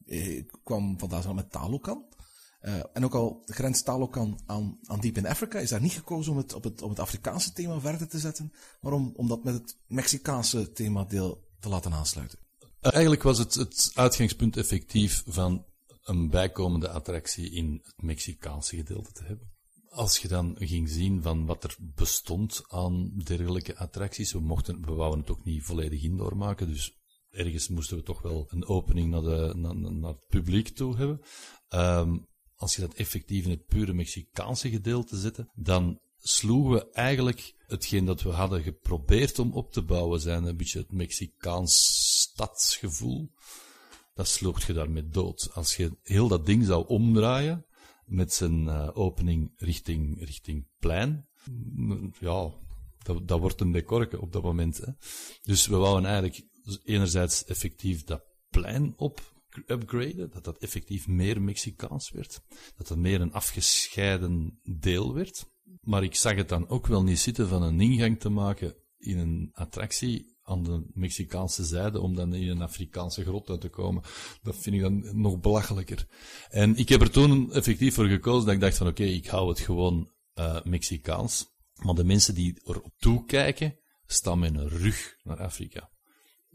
Speaker 6: uh, kwam vandaag met Talokan. Uh, en ook al grenst Talokan aan, aan Deep in Africa, is daar niet gekozen om het op het, op het Afrikaanse thema verder te zetten, maar om, om dat met het Mexicaanse themadeel te laten aansluiten.
Speaker 1: Eigenlijk was het, het uitgangspunt effectief van een bijkomende attractie in het Mexicaanse gedeelte te hebben als je dan ging zien van wat er bestond aan dergelijke attracties, we mochten, we wouden het ook niet volledig indoor maken, dus ergens moesten we toch wel een opening naar, de, naar, naar het publiek toe hebben. Um, als je dat effectief in het pure Mexicaanse gedeelte zette, dan sloegen we eigenlijk hetgeen dat we hadden geprobeerd om op te bouwen, zijn een beetje het Mexicaans stadsgevoel. Dat sloeg je daarmee dood. Als je heel dat ding zou omdraaien, met zijn uh, opening richting, richting plein. Ja, dat, dat wordt een decorke op dat moment. Hè. Dus we wouden eigenlijk enerzijds effectief dat plein op upgraden, dat dat effectief meer Mexicaans werd, dat dat meer een afgescheiden deel werd. Maar ik zag het dan ook wel niet zitten van een ingang te maken in een attractie aan de Mexicaanse zijde om dan in een Afrikaanse grot uit te komen. Dat vind ik dan nog belachelijker. En ik heb er toen effectief voor gekozen dat ik dacht van oké, ik hou het gewoon uh, Mexicaans. Maar de mensen die erop toekijken, staan met een rug naar Afrika.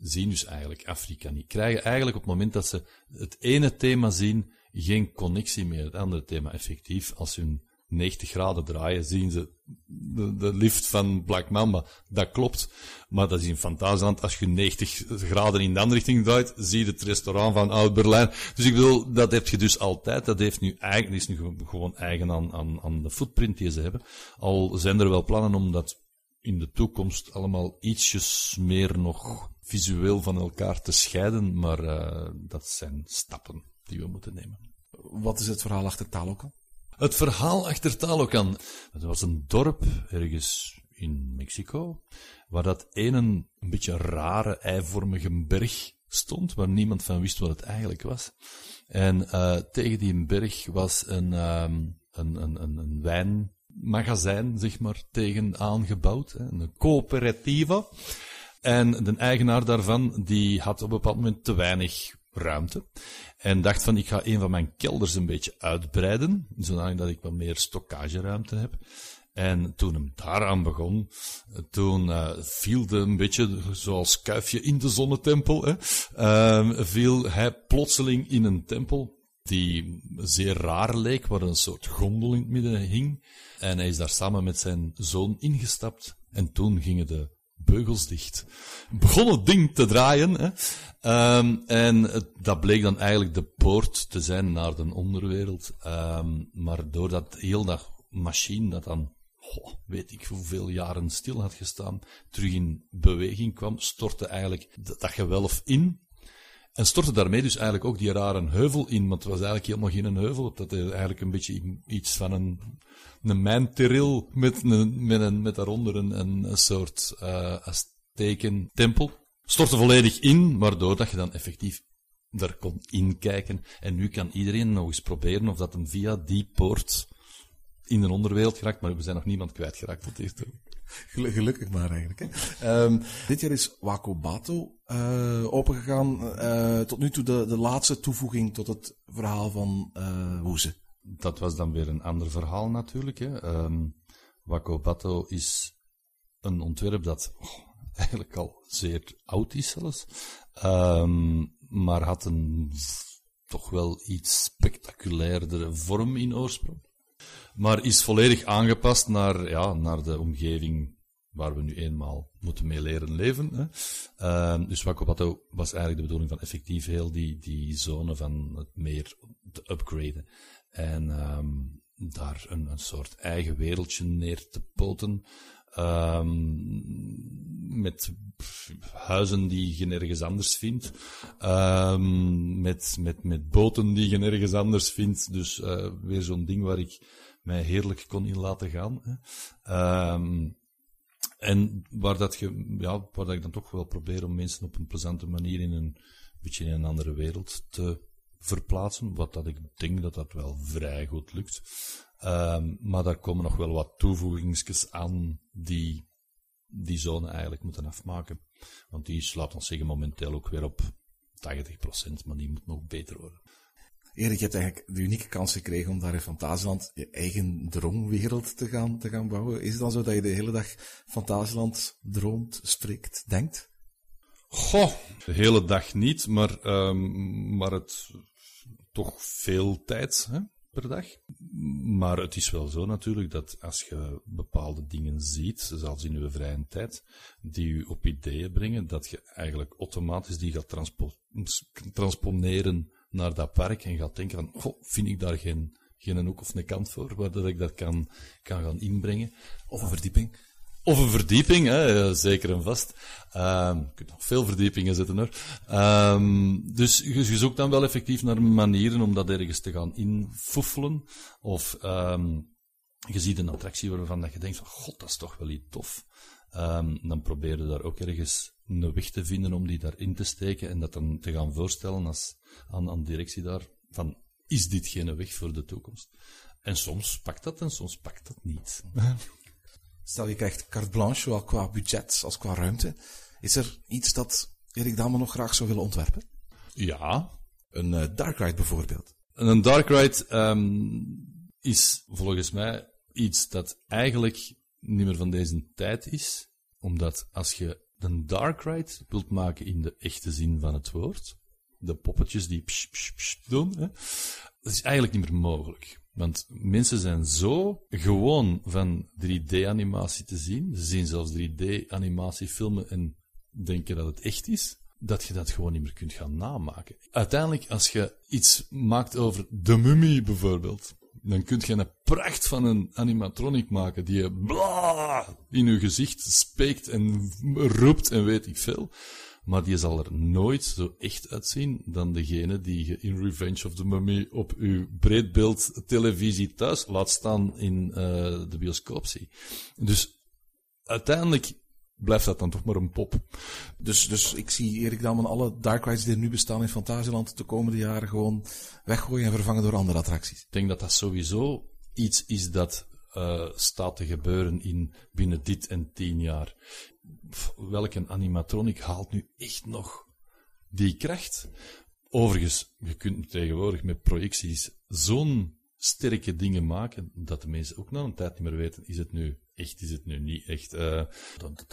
Speaker 1: Zien dus eigenlijk Afrika niet. Krijgen eigenlijk op het moment dat ze het ene thema zien, geen connectie meer het andere thema effectief. Als hun 90 graden draaien, zien ze de, de, lift van Black Mamba. Dat klopt. Maar dat is in Fantasieland. Als je 90 graden in de andere richting draait, zie je het restaurant van Oud-Berlijn. Dus ik bedoel, dat heb je dus altijd. Dat heeft nu eigen, is nu gewoon eigen aan, aan, aan de footprint die ze hebben. Al zijn er wel plannen om dat in de toekomst allemaal ietsjes meer nog visueel van elkaar te scheiden. Maar uh, dat zijn stappen die we moeten nemen.
Speaker 6: Wat is het verhaal achter Talokan?
Speaker 1: Het verhaal achter Talocan. Het was een dorp ergens in Mexico, waar dat ene een beetje rare eivormige berg stond, waar niemand van wist wat het eigenlijk was. En uh, tegen die berg was een, um, een, een, een, een wijn magazijn, zeg maar, tegenaan gebouwd. Hè, een coöperatieve. En de eigenaar daarvan, die had op een bepaald moment te weinig ruimte. En dacht van, ik ga een van mijn kelders een beetje uitbreiden, zodat dat ik wat meer stockageruimte heb. En toen hem daaraan begon, toen uh, viel de een beetje zoals kuifje in de zonnetempel, hè, uh, viel hij plotseling in een tempel die zeer raar leek, waar een soort gondel in het midden hing. En hij is daar samen met zijn zoon ingestapt. En toen gingen de beugels dicht. Begon het ding te draaien. Hè. Um, en dat bleek dan eigenlijk de poort te zijn naar de onderwereld. Um, maar doordat heel dat machine dat dan, weet ik hoeveel jaren stil had gestaan, terug in beweging kwam, stortte eigenlijk dat, dat gewelf in. En stortte daarmee dus eigenlijk ook die rare heuvel in, want het was eigenlijk helemaal geen heuvel. Dat is eigenlijk een beetje iets van een, een mijnteril met, een, met, met daaronder een, een, soort uh, Azteken tempel. Stortte volledig in, waardoor dat je dan effectief daar kon inkijken. En nu kan iedereen nog eens proberen of dat hem via die poort in de onderwereld geraakt, maar we zijn nog niemand kwijtgeraakt tot.
Speaker 6: Gelukkig maar eigenlijk. Hè. Um, dit jaar is Wakobato uh, opengegaan. Uh, tot nu toe de, de laatste toevoeging tot het verhaal van uh.
Speaker 1: Dat was dan weer een ander verhaal natuurlijk. Hè. Um, Wakobato is een ontwerp dat oh, eigenlijk al zeer oud is zelfs. Um, maar had een toch wel iets spectaculairdere vorm in oorsprong maar is volledig aangepast naar, ja, naar de omgeving waar we nu eenmaal moeten mee leren leven. Hè. Uh, dus Wakobato was eigenlijk de bedoeling van effectief heel die, die zone van het meer te upgraden. En um, daar een, een soort eigen wereldje neer te poten. Um, met huizen die je nergens anders vindt. Um, met, met, met boten die je nergens anders vindt. Dus uh, weer zo'n ding waar ik mij heerlijk kon in laten gaan. Hè. En waar, dat je, ja, waar dat ik dan toch wel probeer om mensen op een plezante manier in een beetje in een andere wereld te verplaatsen. Wat dat ik denk dat dat wel vrij goed lukt. Um, maar daar komen nog wel wat toevoegingsjes aan die die zone eigenlijk moeten afmaken. Want die slaat ons zeggen momenteel ook weer op 80%, maar die moet nog beter worden.
Speaker 6: Erik, je hebt eigenlijk de unieke kans gekregen om daar in Fantasieland je eigen droomwereld te gaan, te gaan bouwen. Is het dan zo dat je de hele dag Fantasieland droomt, spreekt, denkt?
Speaker 1: Goh, de hele dag niet, maar, um, maar het toch veel tijd hè, per dag. Maar het is wel zo natuurlijk dat als je bepaalde dingen ziet, zelfs in je vrije tijd, die je op ideeën brengen, dat je eigenlijk automatisch die gaat transpo transponeren naar dat park en gaat denken van, vind ik daar geen, geen hoek of een kant voor, waar dat ik dat kan, kan gaan inbrengen.
Speaker 6: Of een verdieping.
Speaker 1: Of een verdieping, hè, zeker en vast. Um, je kunt nog veel verdiepingen zetten hoor. Um, dus je, zoekt dan wel effectief naar manieren om dat ergens te gaan infoefelen. Of um, je ziet een attractie waarvan dat je denkt van, god, dat is toch wel iets tof. dan probeer je daar ook ergens een weg te vinden om die daarin te steken en dat dan te gaan voorstellen als, aan, aan directie daar, van, is dit geen weg voor de toekomst? En soms pakt dat en soms pakt dat niet. [LAUGHS]
Speaker 6: Stel je krijgt carte blanche, zowel qua budget als qua ruimte. Is er iets dat Erik Dame nog graag zou willen ontwerpen?
Speaker 1: Ja.
Speaker 6: Een uh, dark ride bijvoorbeeld.
Speaker 1: Een dark ride um, is volgens mij iets dat eigenlijk niet meer van deze tijd is. Omdat als je een dark ride wilt maken in de echte zin van het woord, de poppetjes die psh, psh, psh doen, hè, dat is eigenlijk niet meer mogelijk. Want mensen zijn zo gewoon van 3D-animatie te zien. Ze zien zelfs 3D-animatiefilmen en denken dat het echt is. Dat je dat gewoon niet meer kunt gaan namaken. Uiteindelijk, als je iets maakt over de mummie bijvoorbeeld, dan kun je een pracht van een animatronic maken die je bla in je gezicht spreekt en roept en weet ik veel. Maar die zal er nooit zo echt uitzien dan degene die je in Revenge of the Mummy op uw breedbeeld televisie thuis laat staan in uh, de bioscoop zie. Dus uiteindelijk blijft dat dan toch maar een pop.
Speaker 6: Dus, dus ik zie Erik Daman alle dark rides die er nu bestaan in Fantasieland de komende jaren gewoon weggooien en vervangen door andere attracties.
Speaker 1: Ik denk dat dat sowieso iets is dat eh, staat te gebeuren in binnen dit en tien jaar. Welke animatronic haalt nu echt nog die kracht? Overigens, je kunt tegenwoordig met projecties zo'n sterke dingen maken, dat de mensen ook na een tijd niet meer weten, is het nu echt, is het nu niet echt. Uh,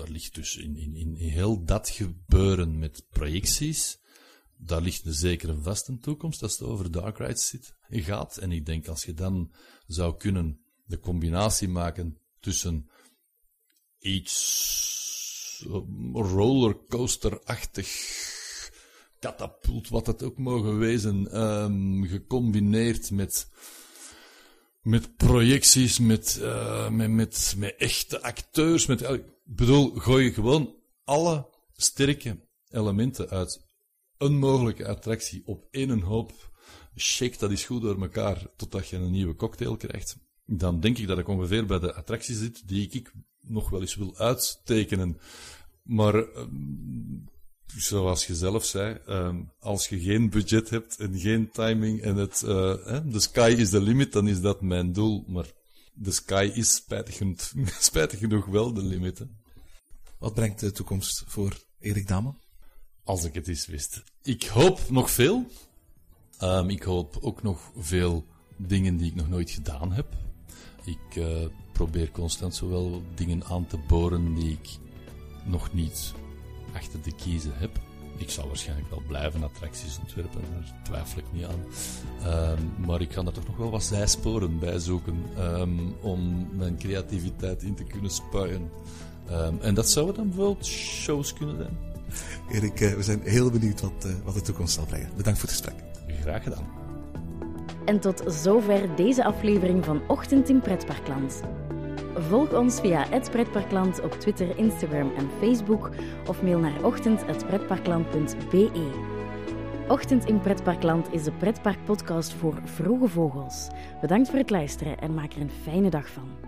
Speaker 1: ligt dus in, in, in heel dat gebeuren met projecties, daar ligt een zekere vaste toekomst als het over dark rides zit, gaat. En ik denk als je dan zou kunnen de combinatie maken tussen iets rollercoaster-achtig katapult, wat het ook mogen wezen, um, gecombineerd met, met projecties, met, uh, met, met, met echte acteurs. Met, ik bedoel, gooi gewoon alle sterke elementen uit een mogelijke attractie op één hoop. Shake dat is goed door elkaar totdat je een nieuwe cocktail krijgt. Dan denk ik dat ik ongeveer bij de attracties zit die ik nog wel eens wil uittekenen. Maar um, zoals je zelf zei, um, als je geen budget hebt en geen timing en het, uh, the sky is the limit, dan is dat mijn doel. Maar de sky is spijtig genoeg, [LAUGHS] spijtig genoeg wel de limit. Hè.
Speaker 6: Wat brengt de toekomst voor Erik Dame?
Speaker 1: Als ik het eens wist. Ik hoop nog veel. Um, ik hoop ook nog veel dingen die ik nog nooit gedaan heb. Ik uh, probeer constant zowel dingen aan te boren die ik nog niet achter de kiezen heb. Ik zal waarschijnlijk wel blijven attracties ontwerpen, daar twijfel ik niet aan. Um, maar ik kan er toch nog wel wat zijsporen bij zoeken um, om mijn creativiteit in te kunnen spuien. Um, en dat zouden dan bijvoorbeeld shows kunnen zijn.
Speaker 6: Erik, uh, we zijn heel benieuwd wat, uh, wat de toekomst zal brengen. Bedankt voor het gesprek.
Speaker 1: Graag gedaan.
Speaker 3: En tot zover deze aflevering van Ochtend in Pretparkland. Volg ons via het Pretparkland op Twitter, Instagram en Facebook of mail naar ochtend.pretparkland.be. Ochtend in Pretparkland is de pretparkpodcast voor vroege vogels. Bedankt voor het luisteren en maak er een fijne dag van.